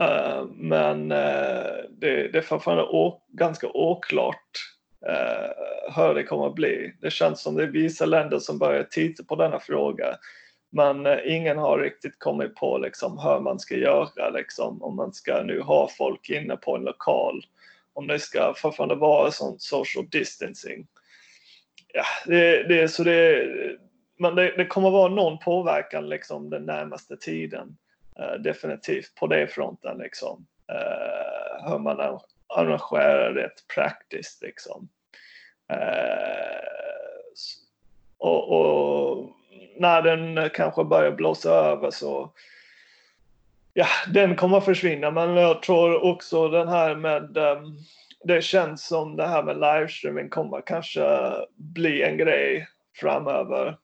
Eh, men eh, det, det är fortfarande å, ganska oklart eh, hur det kommer att bli. Det känns som det är vissa länder som börjar titta på denna fråga. Men eh, ingen har riktigt kommit på liksom, hur man ska göra, liksom, om man ska nu ha folk inne på en lokal. Om det ska fortfarande vara sån social distancing ja, det, det, så det, men det, det kommer vara någon påverkan liksom den närmaste tiden. Uh, definitivt på det fronten liksom. Uh, hur man arrangerar det praktiskt liksom. Uh, och, och, när den kanske börjar blåsa över så ja, den kommer försvinna. Men jag tror också den här med um, det känns som det här med livestreaming kommer kanske bli en grej framöver.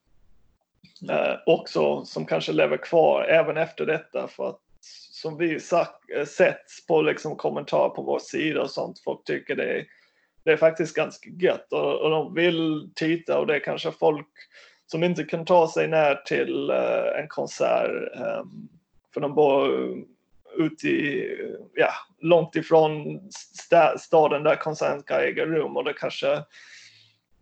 Eh, också som kanske lever kvar även efter detta för att som vi sagt, eh, sett på liksom kommentarer på vår sida och sånt, folk tycker det är, det är faktiskt ganska gött och, och de vill titta och det är kanske folk som inte kan ta sig ner till eh, en konsert eh, för de bor ute i, ja, långt ifrån staden där konserten ska äga rum och det kanske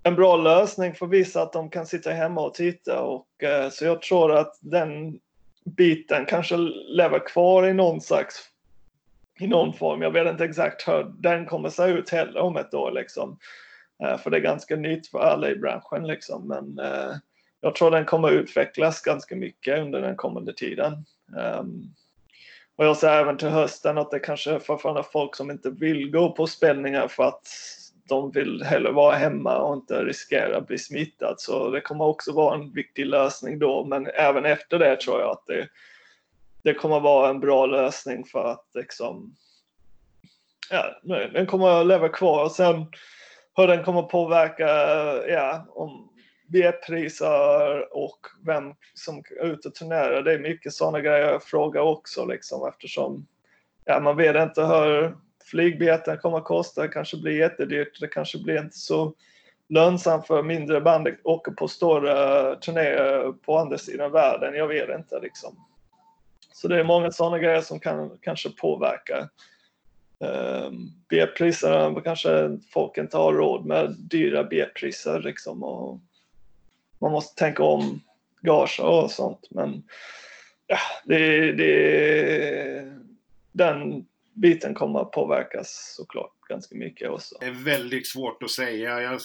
en bra lösning för vissa att de kan sitta hemma och titta och eh, så jag tror att den biten kanske lever kvar i någon slags i någon form. Jag vet inte exakt hur den kommer se ut heller om ett år liksom. Eh, för det är ganska nytt för alla i branschen liksom. Men, eh, jag tror den kommer utvecklas ganska mycket under den kommande tiden. Um, och jag ser även till hösten att det kanske är fortfarande folk som inte vill gå på spelningar för att de vill hellre vara hemma och inte riskera att bli smittad. Så det kommer också vara en viktig lösning då. Men även efter det tror jag att det, det kommer vara en bra lösning för att liksom, ja, den kommer att leva kvar. Och sen hur den kommer påverka, ja, om biljettpriser och vem som är ute och turnerar. Det är mycket sådana grejer jag frågar också liksom eftersom ja, man vet inte hur flygbiljetten kommer att kosta. Det kanske blir jättedyrt. Det kanske blir inte så lönsamt för mindre band att åka på stora turnéer på andra sidan världen. Jag vet inte liksom. Så det är många sådana grejer som kan kanske påverka. Ehm, um, biljettpriserna kanske folk inte har råd med dyra biljettpriser liksom. Och man måste tänka om gage och sånt. Men ja, det, det, den biten kommer att påverkas såklart ganska mycket också. Det är väldigt svårt att säga. Jag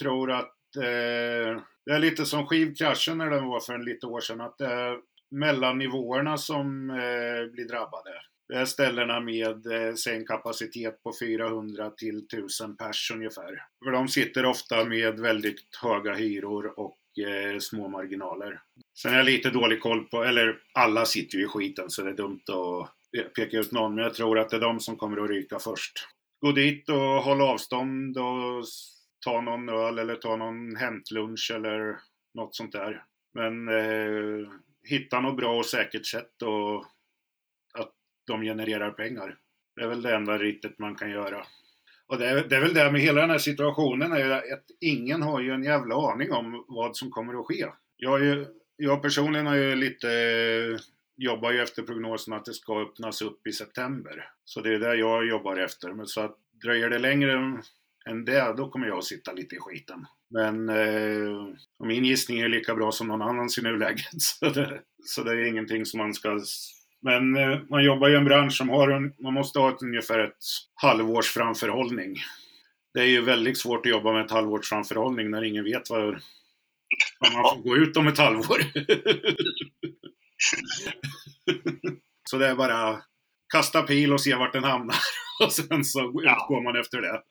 tror att eh, det är lite som skivkraschen när den var för en lite år sedan. Att det är mellannivåerna som eh, blir drabbade. Det är ställena med eh, sängkapacitet på 400 till 1000 pers ungefär. För de sitter ofta med väldigt höga hyror och eh, små marginaler. Sen har jag lite dålig koll på, eller alla sitter ju i skiten så det är dumt att eh, peka ut någon, men jag tror att det är de som kommer att ryka först. Gå dit och håll avstånd och ta någon öl eller ta någon hämtlunch eller något sånt där. Men eh, hitta något bra och säkert sätt och att de genererar pengar. Det är väl det enda rittet man kan göra. Och det är, det är, väl det med hela den här situationen, är att ingen har ju en jävla aning om vad som kommer att ske. Jag, ju, jag personligen har ju lite, jobbar ju efter prognosen att det ska öppnas upp i september. Så det är det jag jobbar efter. Men så att dröjer det längre än det, då kommer jag att sitta lite i skiten. Men eh, min gissning är lika bra som någon annans i nuläget. Så det, så det är ingenting som man ska men eh, man jobbar ju i en bransch som har en, man måste ha ett, ungefär ett halvårs framförhållning. Det är ju väldigt svårt att jobba med ett halvårs framförhållning när ingen vet vad, vad man får gå ut om ett halvår. så det är bara kasta pil och se vart den hamnar. och sen så utgår man efter det.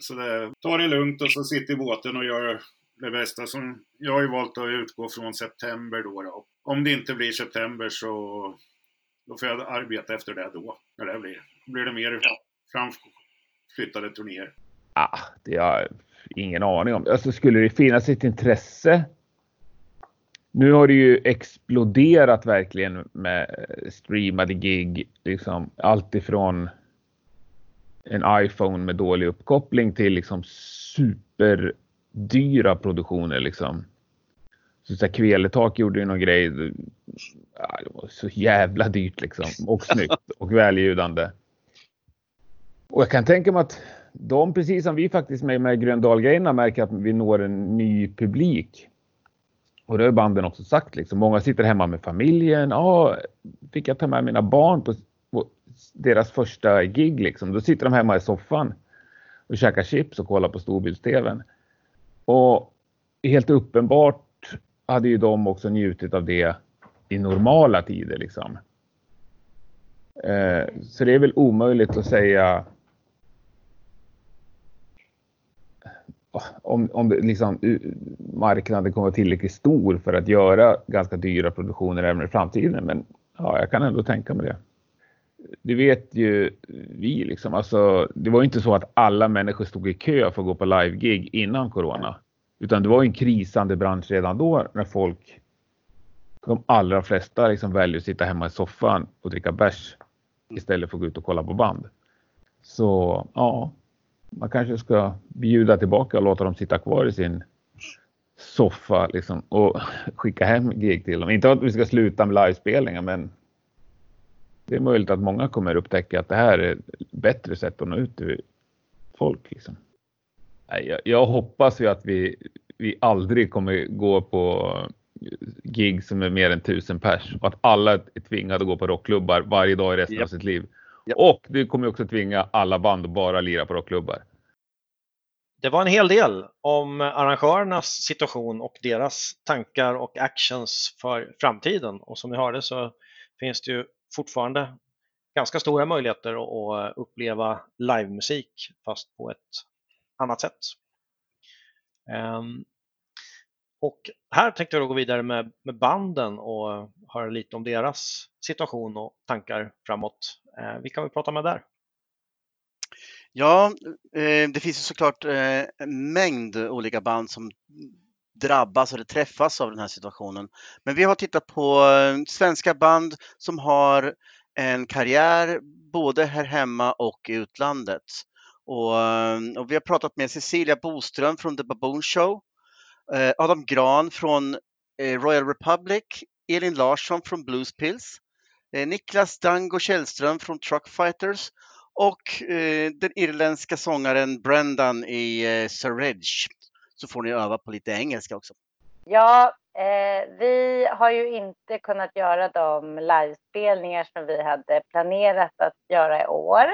Så det, ta det lugnt och så sitta i båten och gör det bästa. Som, jag har ju valt att utgå från september då. då. Om det inte blir september så då får jag arbeta efter det då, när det blir. Då blir det mer framflyttade turnéer. Ah, det har jag ingen aning om. Alltså skulle det finnas ett intresse nu har det ju exploderat verkligen med streamade gig. Liksom allt ifrån en iPhone med dålig uppkoppling till liksom superdyra produktioner. Liksom. Så, Kveletak gjorde ju någon grej. Ja, det var så jävla dyrt liksom. Och snyggt och väljudande. Och jag kan tänka mig att de, precis som vi faktiskt med, med Gröndal-grejerna, märker att vi når en ny publik. Och det har banden också sagt liksom. Många sitter hemma med familjen. Ja, fick jag ta med mina barn på, på deras första gig liksom. Då sitter de hemma i soffan och käkar chips och kollar på storbilds-tvn. Och helt uppenbart hade ju de också njutit av det i normala tider liksom. Eh, så det är väl omöjligt att säga om, om liksom, marknaden kommer tillräckligt stor för att göra ganska dyra produktioner även i framtiden. Men ja, jag kan ändå tänka mig det. Det vet ju vi liksom. Alltså, det var inte så att alla människor stod i kö för att gå på live-gig innan corona. Utan det var en krisande bransch redan då när folk, de allra flesta liksom väljer att sitta hemma i soffan och dricka bärs istället för att gå ut och kolla på band. Så ja, man kanske ska bjuda tillbaka och låta dem sitta kvar i sin soffa liksom, och skicka hem gig till dem. Inte att vi ska sluta med livespelningar men det är möjligt att många kommer upptäcka att det här är ett bättre sätt att nå ut till folk. Liksom. Jag, jag hoppas ju att vi, vi aldrig kommer gå på gig som är mer än tusen pers och att alla är tvingade att gå på rockklubbar varje dag i resten yep. av sitt liv. Yep. Och det kommer också tvinga alla band att bara lira på rockklubbar. det var en hel del om arrangörernas situation och deras tankar och actions för framtiden. Och som ni hörde så finns det ju fortfarande ganska stora möjligheter att uppleva livemusik fast på ett annat sätt. Ehm, och här tänkte jag gå vidare med, med banden och höra lite om deras situation och tankar framåt. Ehm, vi kan väl prata med där. Ja, eh, det finns ju såklart eh, en mängd olika band som drabbas eller träffas av den här situationen. Men vi har tittat på eh, svenska band som har en karriär både här hemma och i utlandet. Och, ehm, och vi har pratat med Cecilia Boström från The Baboon Show, eh, Adam Gran från eh, Royal Republic, Elin Larsson från Blues Pills, eh, Niklas Dango Källström från Truck Fighters och den irländska sångaren Brendan i Sir Surridge. Så får ni öva på lite engelska också. Ja, eh, vi har ju inte kunnat göra de livespelningar som vi hade planerat att göra i år.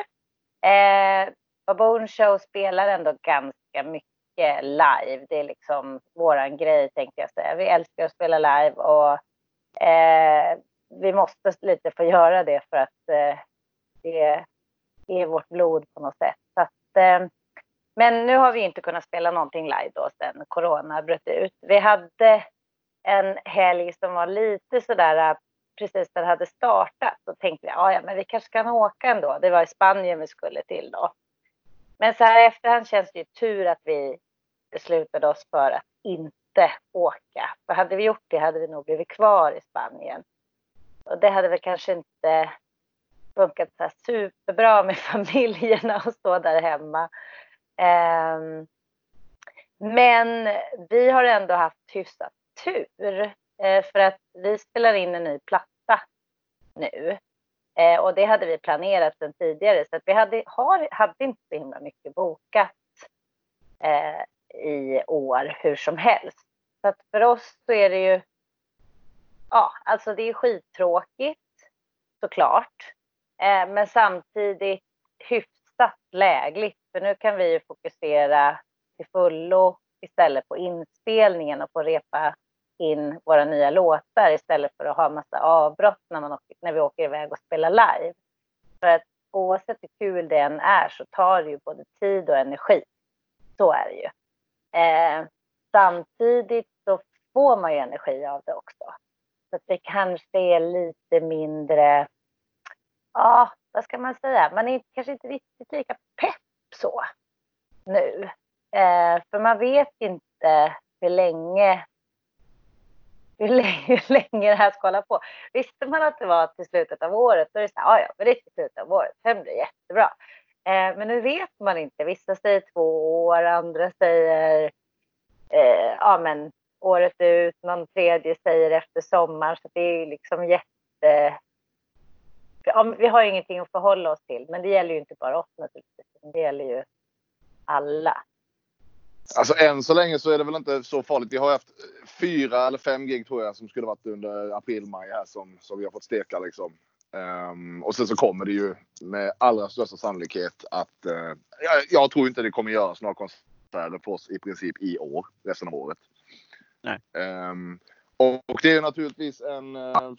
Eh, Baboon Show spelar ändå ganska mycket live. Det är liksom våran grej tänkte jag säga. Vi älskar att spela live och eh, vi måste lite få göra det för att eh, det är vårt blod på något sätt. Så att, eh, men nu har vi inte kunnat spela någonting live då sedan corona bröt ut. Vi hade en helg som var lite sådär eh, precis när det hade startat. Då tänkte vi, ah, ja men vi kanske kan åka ändå. Det var i Spanien vi skulle till då. Men så här efterhand känns det ju tur att vi beslutade oss för att inte åka. För hade vi gjort det hade vi nog blivit kvar i Spanien. Och det hade väl kanske inte funkat så superbra med familjerna och stå där hemma. Um, men vi har ändå haft hyfsat tur eh, för att vi spelar in en ny platta nu. Eh, och det hade vi planerat sedan tidigare så att vi hade, har, hade inte så himla mycket bokat eh, i år hur som helst. Så att för oss så är det ju, ja alltså det är skittråkigt såklart. Eh, men samtidigt hyfsat lägligt. För nu kan vi ju fokusera till fullo istället på inspelningen och få repa in våra nya låtar istället för att ha massa avbrott när, man åker, när vi åker iväg och spelar live. För att oavsett hur kul det än är så tar det ju både tid och energi. Så är det ju. Eh, samtidigt så får man ju energi av det också. Så att det kanske är lite mindre ja, vad ska man säga, man är kanske inte riktigt lika pepp så nu. Eh, för man vet inte hur länge, hur länge, hur länge det här ska hålla på. Visste man att det var till slutet av året, då är det så här, ah, ja, men det är till slutet av året, sen blir det jättebra. Eh, men nu vet man inte. Vissa säger två år, andra säger eh, ja, men året ut, någon tredje säger efter sommaren. Så det är liksom jätte ja, vi har ingenting att förhålla oss till, men det gäller ju inte bara oss naturligtvis. Det gäller ju alla. Alltså än så länge så är det väl inte så farligt. Vi har haft fyra eller fem gig tror jag som skulle varit under april, maj här som, som vi har fått steka liksom. Um, och sen så kommer det ju med allra största sannolikhet att uh, jag, jag, tror inte det kommer göras några konserter för oss i princip i år, resten av året. Nej. Um, och det är naturligtvis en eh,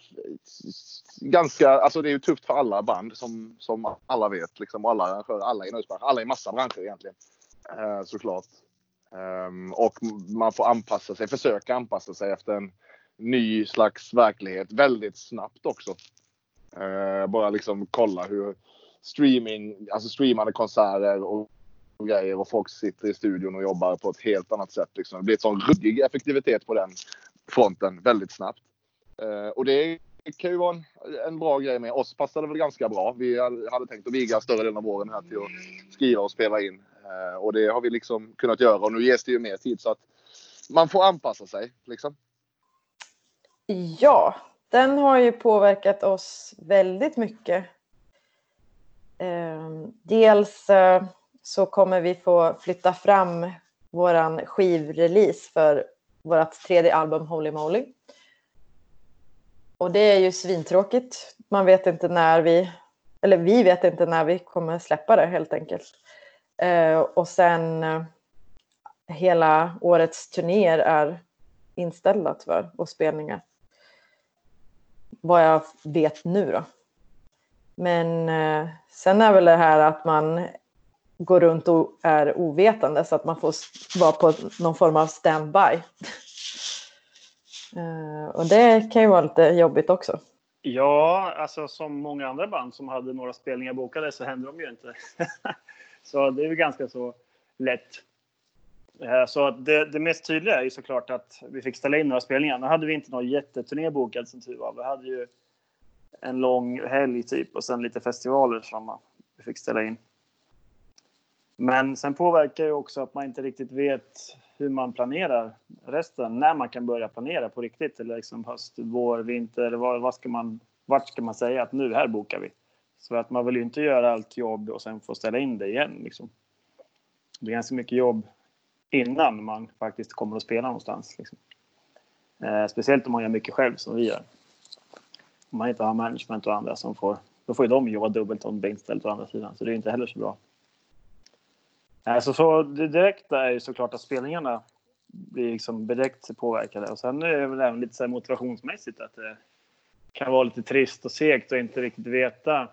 ganska, alltså det är ju tufft för alla band som, som alla vet liksom. Alla arrangörer, alla i nöjesbranschen, alla i massa branscher egentligen. Eh, såklart. Um, och man får anpassa sig, försöka anpassa sig efter en ny slags verklighet väldigt snabbt också. Uh, bara liksom kolla hur streaming, alltså streamade konserter och grejer och folk sitter i studion och jobbar på ett helt annat sätt. Liksom. Det blir ett sån ruggig effektivitet på den fronten väldigt snabbt. Ehm, och det kan ju vara en, en, bra grej med. Oss passade väl ganska bra. Vi hade tänkt att viga större delen av våren här till att skriva och spela in. Eh, och det har vi liksom kunnat göra och nu ges det ju mer tid så att man får anpassa sig liksom. Ja, den har ju påverkat oss väldigt mycket. Ehm, eh, dels så kommer vi få flytta fram våran skivrelease för vårt tredje album Holy Moly. Och det är ju svintråkigt. Man vet inte när vi, eller vi vet inte när vi kommer släppa det helt enkelt. Eh, och sen eh, hela årets turnéer är inställda tyvärr och spelningar. Vad jag vet nu då. Men eh, sen är väl det här att man går runt och är ovetande så att man får vara på någon form av standby. eh, och det kan ju vara lite jobbigt också. Ja, alltså som många andra band som hade några spelningar bokade så hände de ju inte. så det är ju ganska så lätt. Eh, så det, det mest tydliga är ju såklart att vi fick ställa in några spelningar. Nu hade vi inte någon jätteturné bokad som tur var. Vi hade ju en lång helg typ och sen lite festivaler som vi fick ställa in. Men sen påverkar ju också att man inte riktigt vet hur man planerar resten, när man kan börja planera på riktigt. Eller liksom höst, vår, vinter, vad, vad ska man, vart ska man säga att nu här bokar vi? Så att man vill ju inte göra allt jobb och sen få ställa in det igen. Liksom. Det är ganska mycket jobb innan man faktiskt kommer att spela någonstans. Liksom. Eh, speciellt om man gör mycket själv som vi gör. Om man inte har management och andra som får, då får ju de jobba dubbelt om inställt å andra sidan. Så det är inte heller så bra. Alltså, så det direkta är ju såklart att spelningarna blir liksom direkt påverkade. Och sen är det väl även lite så motivationsmässigt att det kan vara lite trist och segt och inte riktigt veta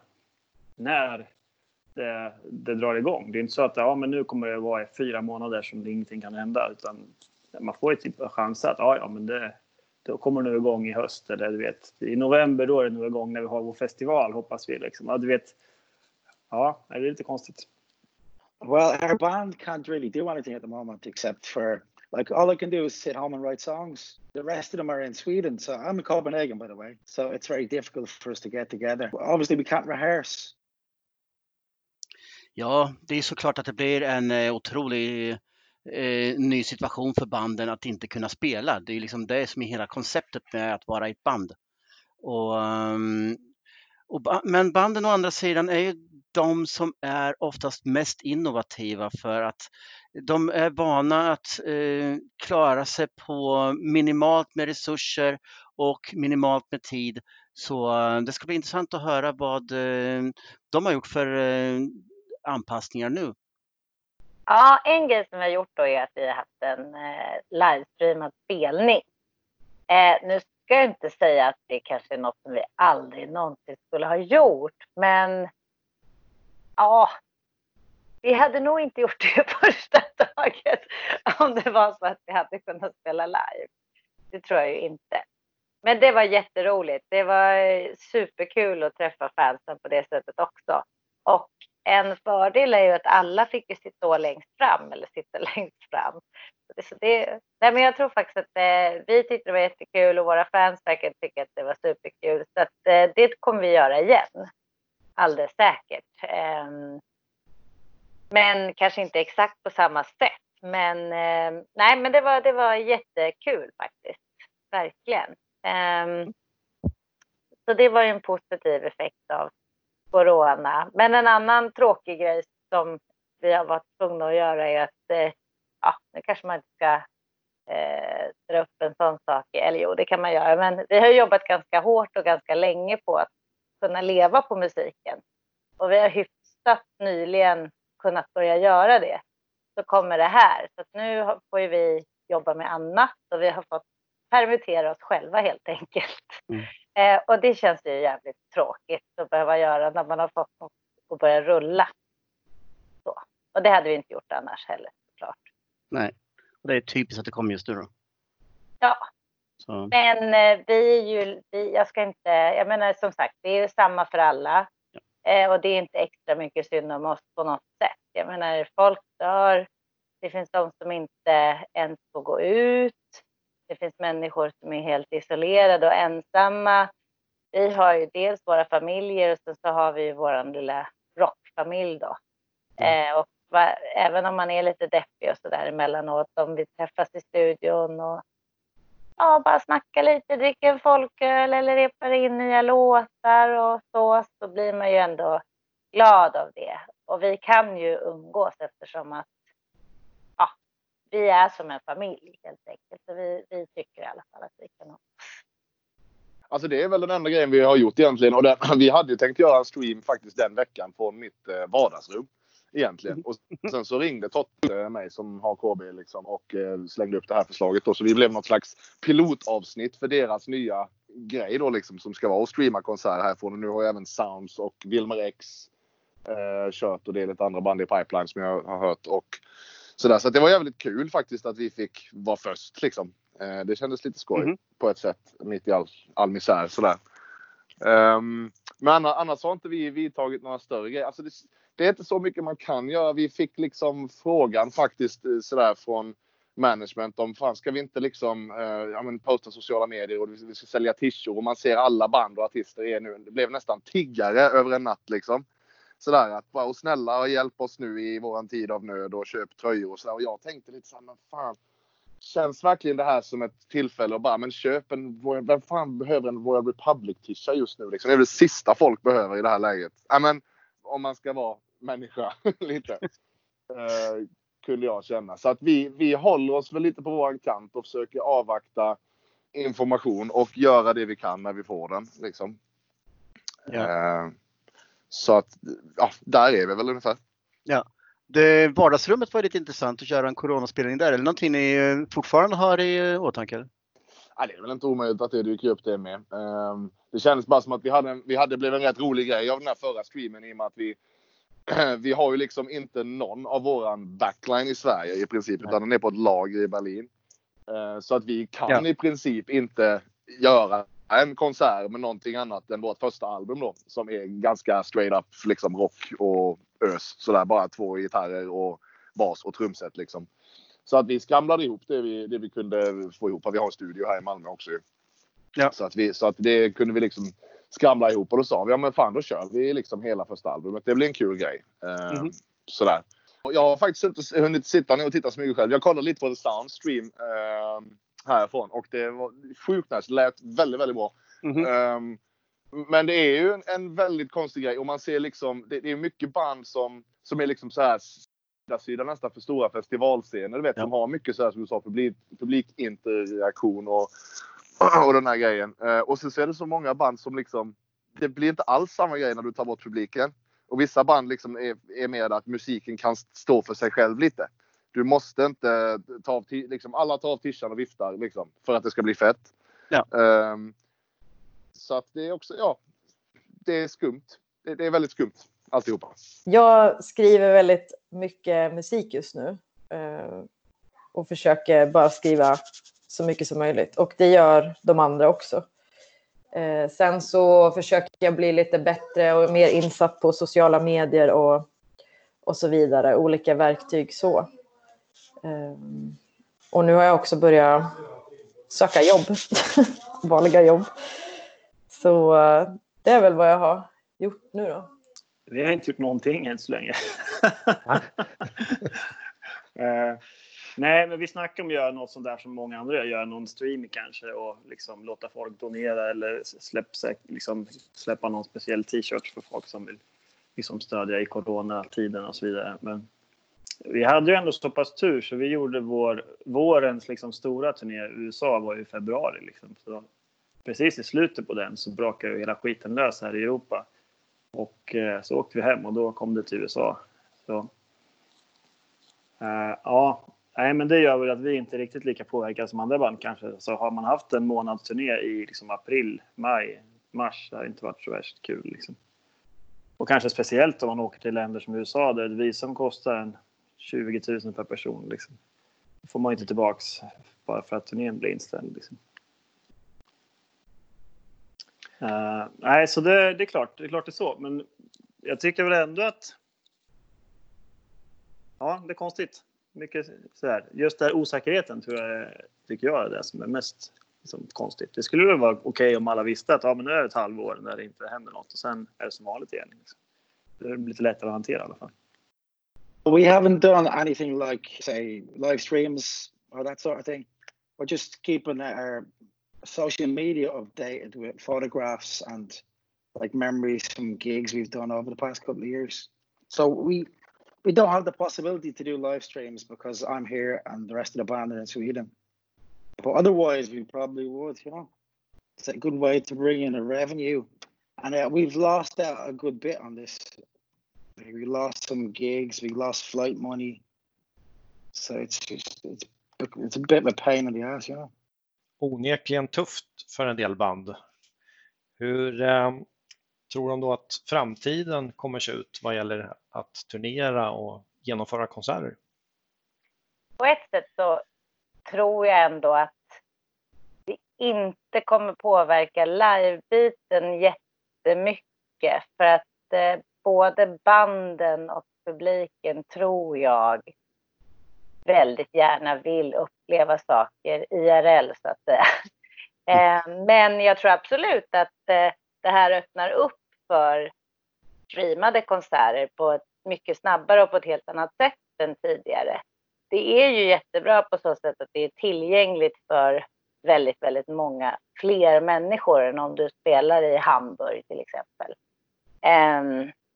när det, det drar igång. Det är inte så att ja, men nu kommer det vara fyra månader som ingenting kan hända. Utan man får ju typ en chans att ja, ja, men det, då kommer det nog igång i höst. Eller du vet, i november då är det nog igång när vi har vår festival hoppas vi. Liksom. Ja, du vet, ja, det är lite konstigt. Well, our band can't really do anything at the moment except for like all I can do is sit home and write songs. The rest of them are in Sweden, so I'm in Copenhagen, by the way. So it's very difficult for us to get together. Obviously, we can't rehearse. Ja, det är såklart att det blir en eh, otrolig eh, ny situation för banden att inte kunna spela. Det är liksom det som är hela konceptet med att vara i ett band. Och, ehm, och, men banden å andra sidan är ju de som är oftast mest innovativa för att de är vana att eh, klara sig på minimalt med resurser och minimalt med tid. Så eh, det ska bli intressant att höra vad eh, de har gjort för eh, anpassningar nu. Ja, en grej som vi har gjort då är att vi har haft en eh, livestreamad spelning. Eh, nu ska jag inte säga att det kanske är något som vi aldrig någonsin skulle ha gjort, men ja, vi hade nog inte gjort det första taget om det var så att vi hade kunnat spela live. Det tror jag ju inte. Men det var jätteroligt. Det var eh, superkul att träffa fansen på det sättet också. Och en fördel är ju att alla fick ju sitta längst fram eller sitta längst fram. Så det, nej men jag tror faktiskt att eh, vi tyckte det var jättekul och våra fans säkert tycka att det var superkul. Så att, eh, det kommer vi göra igen alldeles säkert. Eh, men kanske inte exakt på samma sätt. Men ehm, nej, men det var, det var jättekul faktiskt. Verkligen. Ehm, så det var ju en positiv effekt av corona. Men en annan tråkig grej som vi har varit tvungna att göra är att, eh, ja, nu kanske man inte ska eh, dra upp en sån sak, eller jo, det kan man göra, men vi har jobbat ganska hårt och ganska länge på att kunna leva på musiken. Och vi har hyfsat nyligen kunnat börja göra det. Så kommer det här. Så nu får vi jobba med annat och vi har fått permittera oss själva helt enkelt. Mm. Eh, och det känns ju jävligt tråkigt att behöva göra när man har fått något att börja rulla. Så. Och det hade vi inte gjort annars heller såklart. Nej, och det är typiskt att det kommer just nu då. Ja, så. Men eh, vi är ju, vi, jag ska inte, jag menar som sagt, det är ju samma för alla. Ja. Eh, och det är inte extra mycket synd om oss på något sätt. Jag menar, folk dör. Det finns de som inte ens får gå ut. Det finns människor som är helt isolerade och ensamma. Vi har ju dels våra familjer och sen så har vi vår lilla rockfamilj då. Mm. Eh, och va, även om man är lite deppig och sådär emellanåt, om vi träffas i studion och ja, bara snacka lite, dricka en folköl eller repar in nya låtar och så, så blir man ju ändå glad av det. Och vi kan ju umgås eftersom att vi är som en familj helt enkelt. Så vi, vi tycker i alla fall att vi kan umgås. Alltså det är väl den enda grejen vi har gjort egentligen. Och den, vi hade ju tänkt göra en stream faktiskt den veckan från mitt eh, vardagsrum egentligen. Och sen så ringde Totte mig som har KB liksom och eh, slängde upp det här förslaget då. Så vi blev något slags pilotavsnitt för deras nya grej då liksom som ska vara att streama konserter härifrån. Och nu har jag även Sounds och Wilmer X eh, kört och det är lite andra band i pipeline som jag har hört. Och sådär. Så det var jävligt kul faktiskt att vi fick vara först liksom. Eh, det kändes lite skoj Mhm. på ett sätt mitt i all, all misär sådär. Um, men annars, annars har inte vi vidtagit några större grejer. Alltså det, det är inte så mycket man kan göra. Vi fick liksom frågan faktiskt eh, sådär från management om fan ska vi inte liksom eh, ja, men posta sociala medier och vi vi ska sälja t-shirts och man ser alla band och artister är nu. Det blev nästan tiggare över en natt liksom. Sådär att bara och snälla och hjälp oss nu i våran tid av nöd och köp tröjor och sådär. Och jag tänkte lite såhär, men fan. Känns verkligen det här som ett tillfälle att bara, men köp en, vem fan behöver en Royal Republic-tisha just nu liksom? Det är det sista folk behöver i det här läget. Ja men, om man ska vara människa lite. Eh, kunde jag känna. Så att vi, vi håller oss väl lite på vår kant och försöker avvakta information och göra det vi kan när vi får den. Liksom. Eh, så att, ja, där är vi väl ungefär. Ja. Det, vardagsrummet var lite intressant att köra en coronaspelning där. Är det någonting ni eh, fortfarande har i eh, åtanke? Ja, det är väl inte omöjligt att det dyker upp det med. Ehm, det kändes bara som att vi hade, en, vi hade blev en rätt rolig grej av den här förra streamen i och med att vi vi har ju liksom inte någon av våran backline i Sverige i princip utan den är på ett lager i Berlin. Eh, Så att vi kan Ja. i princip inte göra en konsert med någonting annat än vårt första album då som är ganska straight up liksom rock och ös. Sådär bara två gitarrer och bas och trumset liksom. Så att vi skramlade ihop det vi, det vi kunde få ihop. Vi har en studio här i Malmö också. Ja. Så, att vi, så att det kunde vi liksom skramla ihop och då sa vi ja men fan då kör vi liksom hela första albumet. Det blir en kul grej. Eh, Mhm. Sådär. Jag har faktiskt inte hunnit sitta ner och titta så mycket själv. Jag kollade lite på The Sound Stream eh, härifrån och det var sjukt nice. Det lät väldigt, väldigt bra. Ehm, men det är ju en, en väldigt konstig grej och man ser liksom, det, det är mycket band som, som är liksom så här sida nästan för stora festivalscener. Du vet, som har mycket så här som du sa, publik, publikinteraktion och, och den här grejen. Eh, och sen så är det så många band som liksom, det blir inte alls samma grej när du tar bort publiken. Och vissa band liksom är, är med att musiken kan stå för sig själv lite. Du måste inte ta av, liksom, alla tar av tishan och viftar liksom, för att det ska bli fett. Ehm, så att det är också, ja, det är skumt. Det, det är väldigt skumt alltihopa. Jag skriver väldigt mycket musik just nu eh, och försöker bara skriva så mycket som möjligt. Och det gör de andra också. Eh, Sen så försöker jag bli lite bättre och mer insatt på sociala medier och, och så vidare. Olika verktyg så. Eh, Och nu har jag också börjat söka jobb. Vanliga jobb. Så eh, det är väl vad jag har gjort nu då. Vi har inte gjort någonting än så länge. Eh, nej, men vi snackar om att göra något sånt där som många andra gör. Göra någon stream kanske och liksom låta folk donera eller släpp, liksom, släppa någon speciell t-shirt för folk som vill liksom, stödja i coronatiden och så vidare. Men vi hade ju ändå så pass tur så vi gjorde vår, vårens liksom, stora turné i USA var ju i februari. Liksom. Så precis i slutet på den så brakade ju hela skiten lös här i Europa. Och eh, så åkte vi hem och då kom det till USA. Så, eh, ja, nej, men det gör väl att vi inte är riktigt lika påverkade som andra band kanske. Så har man haft en månads turné i liksom april, maj, mars, det har inte varit så värst kul. Liksom. Och kanske speciellt om man åker till länder som USA där ett visum kostar en 20 000 per person. Liksom. Får man inte tillbaks bara för att turnén blir inställd. Liksom. Uh, nej, så det, det är klart, det är klart det är så. Men jag tycker väl ändå att. Ja, det är konstigt. Mycket sådär. Just den osäkerheten tror jag, är- tycker jag är det som är mest liksom, konstigt. Det skulle väl vara okej om alla visste att ja, men nu är det ett halvår när det inte händer något och sen är det som vanligt igen. Liksom. Det är lite lättare att hantera i alla fall. We haven't done anything like, say, live streams or that sort of thing. We're just keeping our social media updated with photographs and like memories from gigs we've done over the past couple of years. So we we don't have the possibility to do live streams because I'm here and the rest of the band are in Sweden. But otherwise, we probably would. You know, it's a good way to bring in a revenue, and uh, we've lost out a good bit on this We lost some gigs. We lost flight money. So it's just it's it's a bit of a pain in the ass, you know. Onekligen tufft för en del band. Hur eh, tror de då att framtiden kommer se ut vad gäller att turnera och genomföra konserter? På ett sätt så tror jag ändå att det inte kommer påverka livebiten jättemycket för att eh, både banden och publiken tror jag väldigt gärna vill uppleva saker IRL så att säga. Eh, men jag tror absolut att eh, det här öppnar upp för streamade konserter på ett mycket snabbare och på ett helt annat sätt än tidigare. Det är ju jättebra på så sätt att det är tillgängligt för väldigt, väldigt många fler människor än om du spelar i Hamburg till exempel.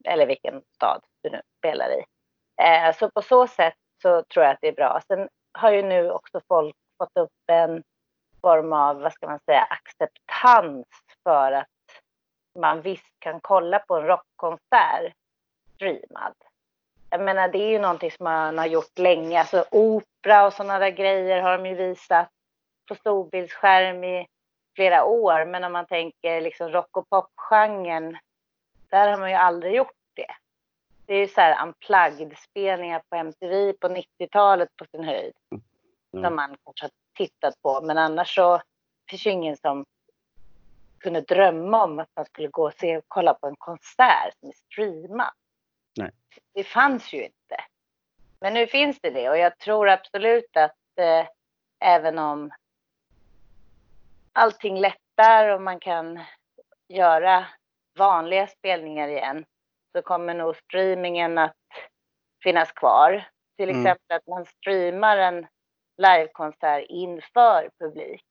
Eller vilken stad du nu spelar i. Eh, så på så sätt så tror jag att det är bra. Sen har ju nu också folk fått upp en form av, vad ska man säga, acceptans för att man visst kan kolla på en rockkonsert streamad. Jag menar, det är ju någonting som man har gjort länge. Alltså opera och sådana där grejer har de ju visat på storbildsskärm i flera år. Men om man tänker liksom rock och popgenren, där har man ju aldrig gjort det. Det är ju så här unplugged-spelningar på MTV på 90-talet på sin höjd. Mm. Som man kanske har tittat på. Men annars så finns ju ingen som kunde drömma om att man skulle gå och se och kolla på en konsert som är streamad. Nej. Det fanns ju inte. Men nu finns det det och jag tror absolut att eh, även om allting lättar och man kan göra vanliga spelningar igen så kommer nog streamingen att finnas kvar. Till Mm. exempel att man streamar en livekonsert inför publik.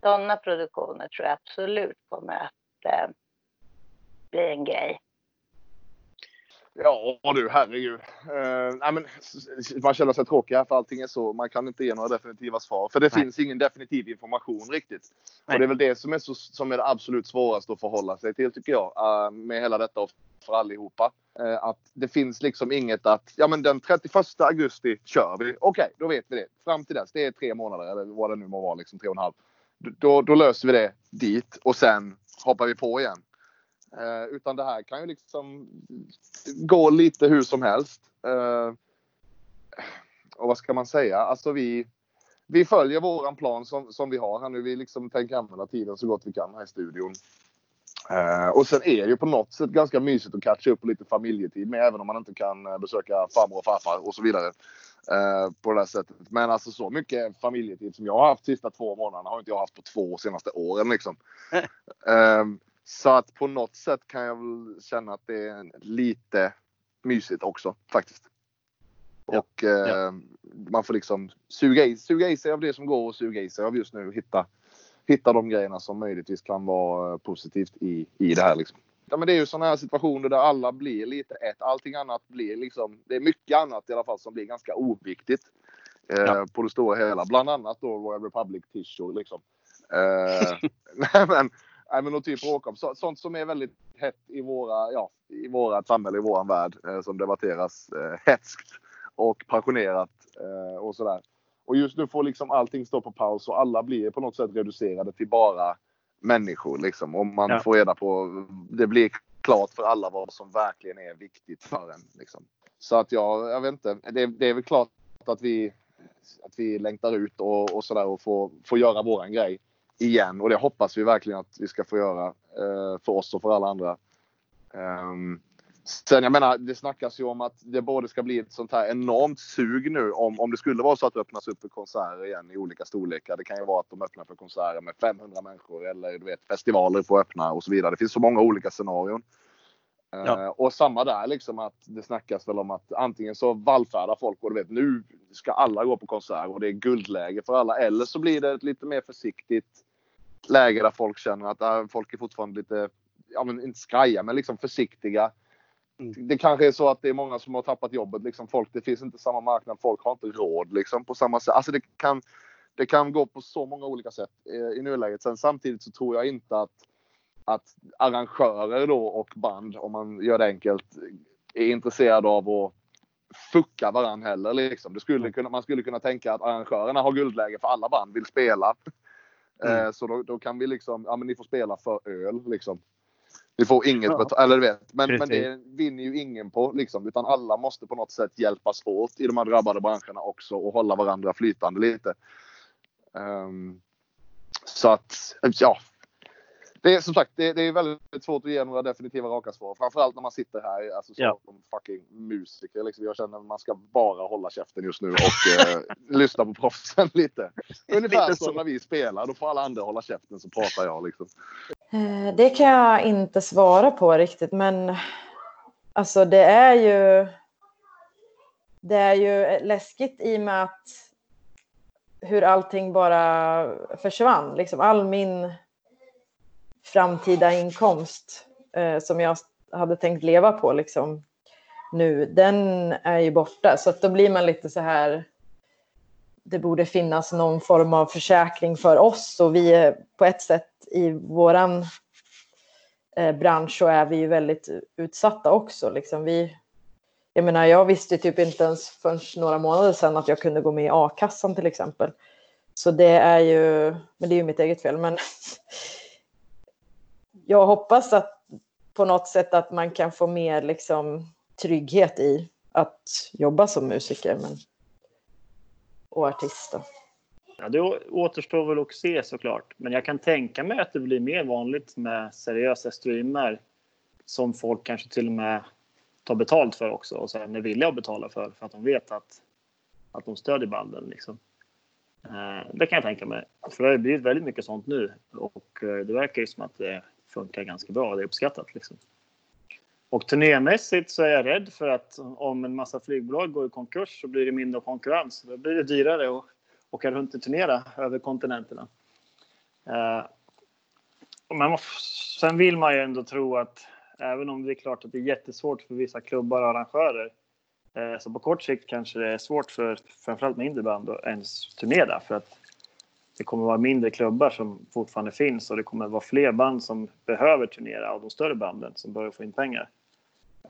Sådana produktioner tror jag absolut kommer att eh, bli en grej. Ja du, herregud. Uh, nej, men, man känner sig tråkig här för allting är så. Man kan inte ge några definitiva svar. För det Nej. finns ingen definitiv information riktigt. Nej. Och det är väl det som är, så, som är det absolut svåraste att förhålla sig till tycker jag. eh, med hela detta och för allihopa. Eh, att det finns liksom inget att, ja men den 31 augusti kör vi. Okej, då vet vi det. Fram till dess, det är tre månader eller vad det nu må vara, liksom tre och en halv. Då, då löser vi det dit och sen hoppar vi på igen. Eh, utan det här kan ju liksom gå lite hur som helst. Eh, och vad ska man säga? Alltså vi, vi följer våran plan som, som vi har här nu. Vi liksom tänker använda tiden så gott vi kan här i studion. Eh, och sen är det ju på något sätt ganska mysigt att catcha upp på lite familjetid med även om man inte kan eh, besöka farmor och farfar och så vidare. Eh, på det här sättet. Men alltså så mycket familjetid som jag har haft sista två månaderna har inte jag haft på två senaste åren liksom. Ehm, så att på något sätt kan jag väl känna att det är lite mysigt också faktiskt. Och eh, man får liksom suga i, suga i sig av det som går och suga i sig av just nu. Hitta, hitta de grejerna som möjligtvis kan vara eh, positivt i, i det här. Liksom. Ja, men det är ju sådana här situationer där alla blir lite ett. Allting annat blir liksom, det är mycket annat i alla fall som blir ganska oviktigt. Eh, På det stora hela. Bland annat då Royal Republic t-shirt liksom. Eh, nej, men, nej, men och typ råkap. Så, sånt som är väldigt hett i våra, ja, i vårat samhälle, i våran värld. Eh, som debatteras eh, hetskt och passionerat eh, och sådär. Och just nu får liksom allting stå på paus och alla blir på något sätt reducerade till bara människor liksom. Och man Ja. får reda på, det blir klart för alla vad som verkligen är viktigt för en. Liksom. Så att jag, jag vet inte, det, det är väl klart att vi, att vi längtar ut och, och sådär och får, får göra våran grej igen. Och det hoppas vi verkligen att vi ska få göra eh, för oss och för alla andra. Ehm, sen jag menar, det snackas ju om att det både ska bli ett sånt här enormt sug nu om, om det skulle vara så att det öppnas upp för konserter igen i olika storlekar. Det kan ju vara att de öppnar för konserter med 500 människor eller du vet festivaler får öppna och så vidare. Det finns så många olika scenarion. Ja. Eh, och samma där liksom att det snackas väl om att antingen så vallfärdar folk och du vet nu ska alla gå på konsert och det är guldläge för alla. Eller så blir det ett lite mer försiktigt läge där folk känner att äh, folk är fortfarande lite, ja men inte skraja men liksom försiktiga. Det kanske är så att det är många som har tappat jobbet. Liksom folk, det finns inte samma marknad. Folk har inte råd liksom, på samma sätt. Alltså det kan, det kan gå på så många olika sätt eh, i nuläget. Sen samtidigt så tror jag inte att, att arrangörer då och band, om man gör det enkelt, är intresserade av att fucka varandra heller. Liksom. Det skulle kunna, man skulle kunna tänka att arrangörerna har guldläge för alla band vill spela. Mm. Eh, så då, då kan vi liksom, ja men ni får spela för öl liksom. Ni får inget betalt, eller du vet. Men, men det vinner ju ingen på liksom. Utan alla måste på något sätt hjälpas åt i de här drabbade branscherna också och hålla varandra flytande lite. Ehm, så att, ja. Det är som sagt, det, det är väldigt svårt att ge några definitiva raka svar. Framförallt när man sitter här alltså, så Ja. som fucking musiker. Liksom. Jag känner att man ska bara hålla käften just nu och eh, lyssna på proffsen lite. Ungefär Lite som när vi spelar. Då får alla andra hålla käften så pratar jag. Liksom. Eh, Det kan jag inte svara på riktigt, men alltså det är ju. Det är ju läskigt i och med att hur allting bara försvann. Liksom all min framtida inkomst eh, som jag hade tänkt leva på liksom nu, den är ju borta. Så att då blir man lite så här. Det borde finnas någon form av försäkring för oss och vi är på ett sätt i våran eh, bransch så är vi ju väldigt utsatta också. Liksom vi, jag menar, jag visste typ inte ens förrän några månader sedan att jag kunde gå med i a-kassan till exempel. Så det är ju, men det är ju mitt eget fel. Men jag hoppas att på något sätt att man kan få mer liksom, trygghet i att jobba som musiker men, och artist. Då. Ja, det återstår väl att se såklart. Men jag kan tänka mig att det blir mer vanligt med seriösa streamer som folk kanske till och med tar betalt för också och sen är villiga att betala för för att de vet att, att de stödjer banden. Liksom. Eh, det kan jag tänka mig. För det har blivit väldigt mycket sånt nu och eh, det verkar ju som att det funkar ganska bra. Det är uppskattat. Liksom. Och turnémässigt så är jag rädd för att om en massa flygbolag går i konkurs så blir det mindre konkurrens. Då blir det dyrare att åka runt och turnera över kontinenterna. Eh, man, sen vill man ju ändå tro att även om det är klart att det är jättesvårt för vissa klubbar och arrangörer eh, så på kort sikt kanske det är svårt för framförallt mindre band att ens turnera för att det kommer vara mindre klubbar som fortfarande finns och det kommer vara fler band som behöver turnera av de större banden som börjar få in pengar.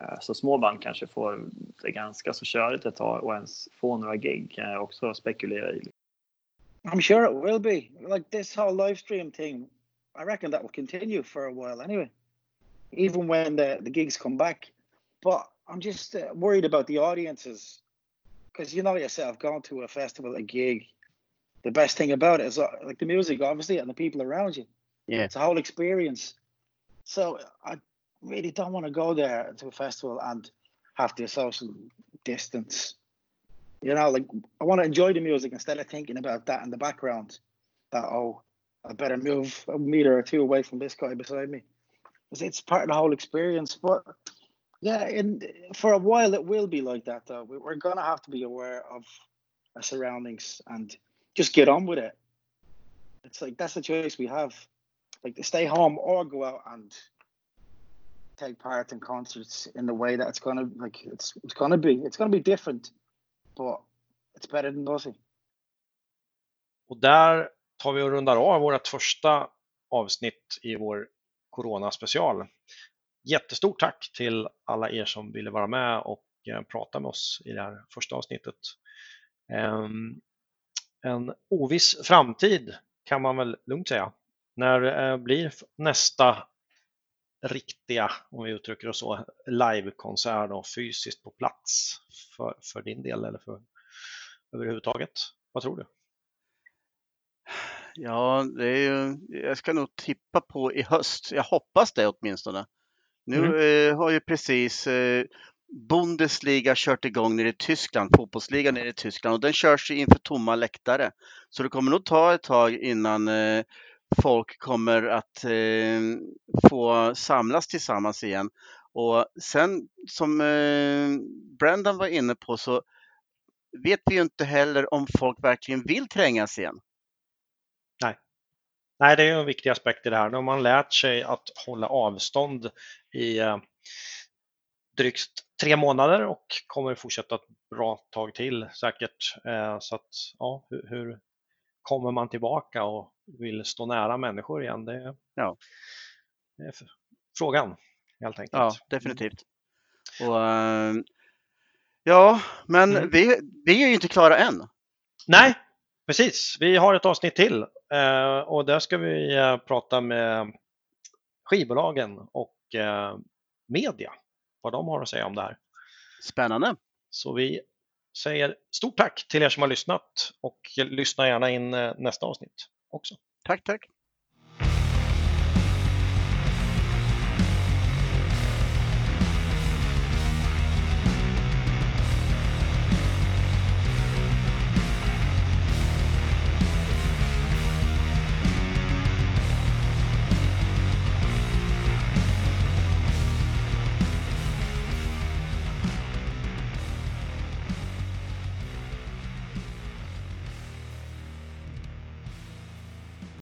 Eh, så små band kanske får det ganska så körigt ett tag och ens få några gig kan jag också spekulera i. I'm sure it will be. Like this whole livestream thing, I reckon that will continue for a while anyway, even when the, the gigs come back. But I'm just uh, worried about the audiences because you know yourself, going to a festival, a gig, the best thing about it is uh, like the music, obviously, and the people around you. Yeah. It's a whole experience. So I really don't want to go there to a festival and have to social distance. You know, like I want to enjoy the music instead of thinking about that in the background. That oh, I better move a meter or two away from this guy beside me. It's, it's part of the whole experience. But yeah, and for a while it will be like that though. We're gonna have to be aware of our surroundings and just get on with it. It's like that's the choice we have, like to stay home or go out and take part in concerts in the way that it's gonna like it's it's gonna be it's gonna be different, but it's better than nothing. Och där tar vi och rundar av vårt första avsnitt i vår Corona-special. Jättestort tack till alla er som ville vara med och eh, prata med oss i det här första avsnittet. Ehm, en oviss framtid kan man väl lugnt säga. När eh, blir nästa riktiga, om vi uttrycker det så, livekonsert och fysiskt på plats för, för din del eller för överhuvudtaget? Vad tror du? Ja, det är ju, jag ska nog tippa på i höst. Jag hoppas det åtminstone. Nu Mm. eh, har ju precis eh, Bundesliga kört igång nere i Tyskland, fotbollsligan nere i Tyskland och den körs ju inför tomma läktare. Så det kommer nog ta ett tag innan eh, folk kommer att eh, få samlas tillsammans igen. Och sen som eh, Brendan var inne på så vet vi ju inte heller om folk verkligen vill trängas igen. Nej. Nej, det är ju en viktig aspekt i det här. Nu har man lärt sig att hålla avstånd i eh, drygt tre månader och kommer fortsätta ett bra tag till säkert. Eh, så att, ja, hur, hur kommer man tillbaka och vill stå nära människor igen? Det, Ja. det är frågan helt enkelt. Ja, definitivt. Och, eh, ja, men Mm. vi, vi är ju inte klara än. Nej, precis. Vi har ett avsnitt till eh, och där ska vi eh, prata med skivbolagen och media, vad de har att säga om det här. Spännande. Så vi säger stort tack till er som har lyssnat och lyssna gärna in eh, nästa avsnitt också. Tack, tack.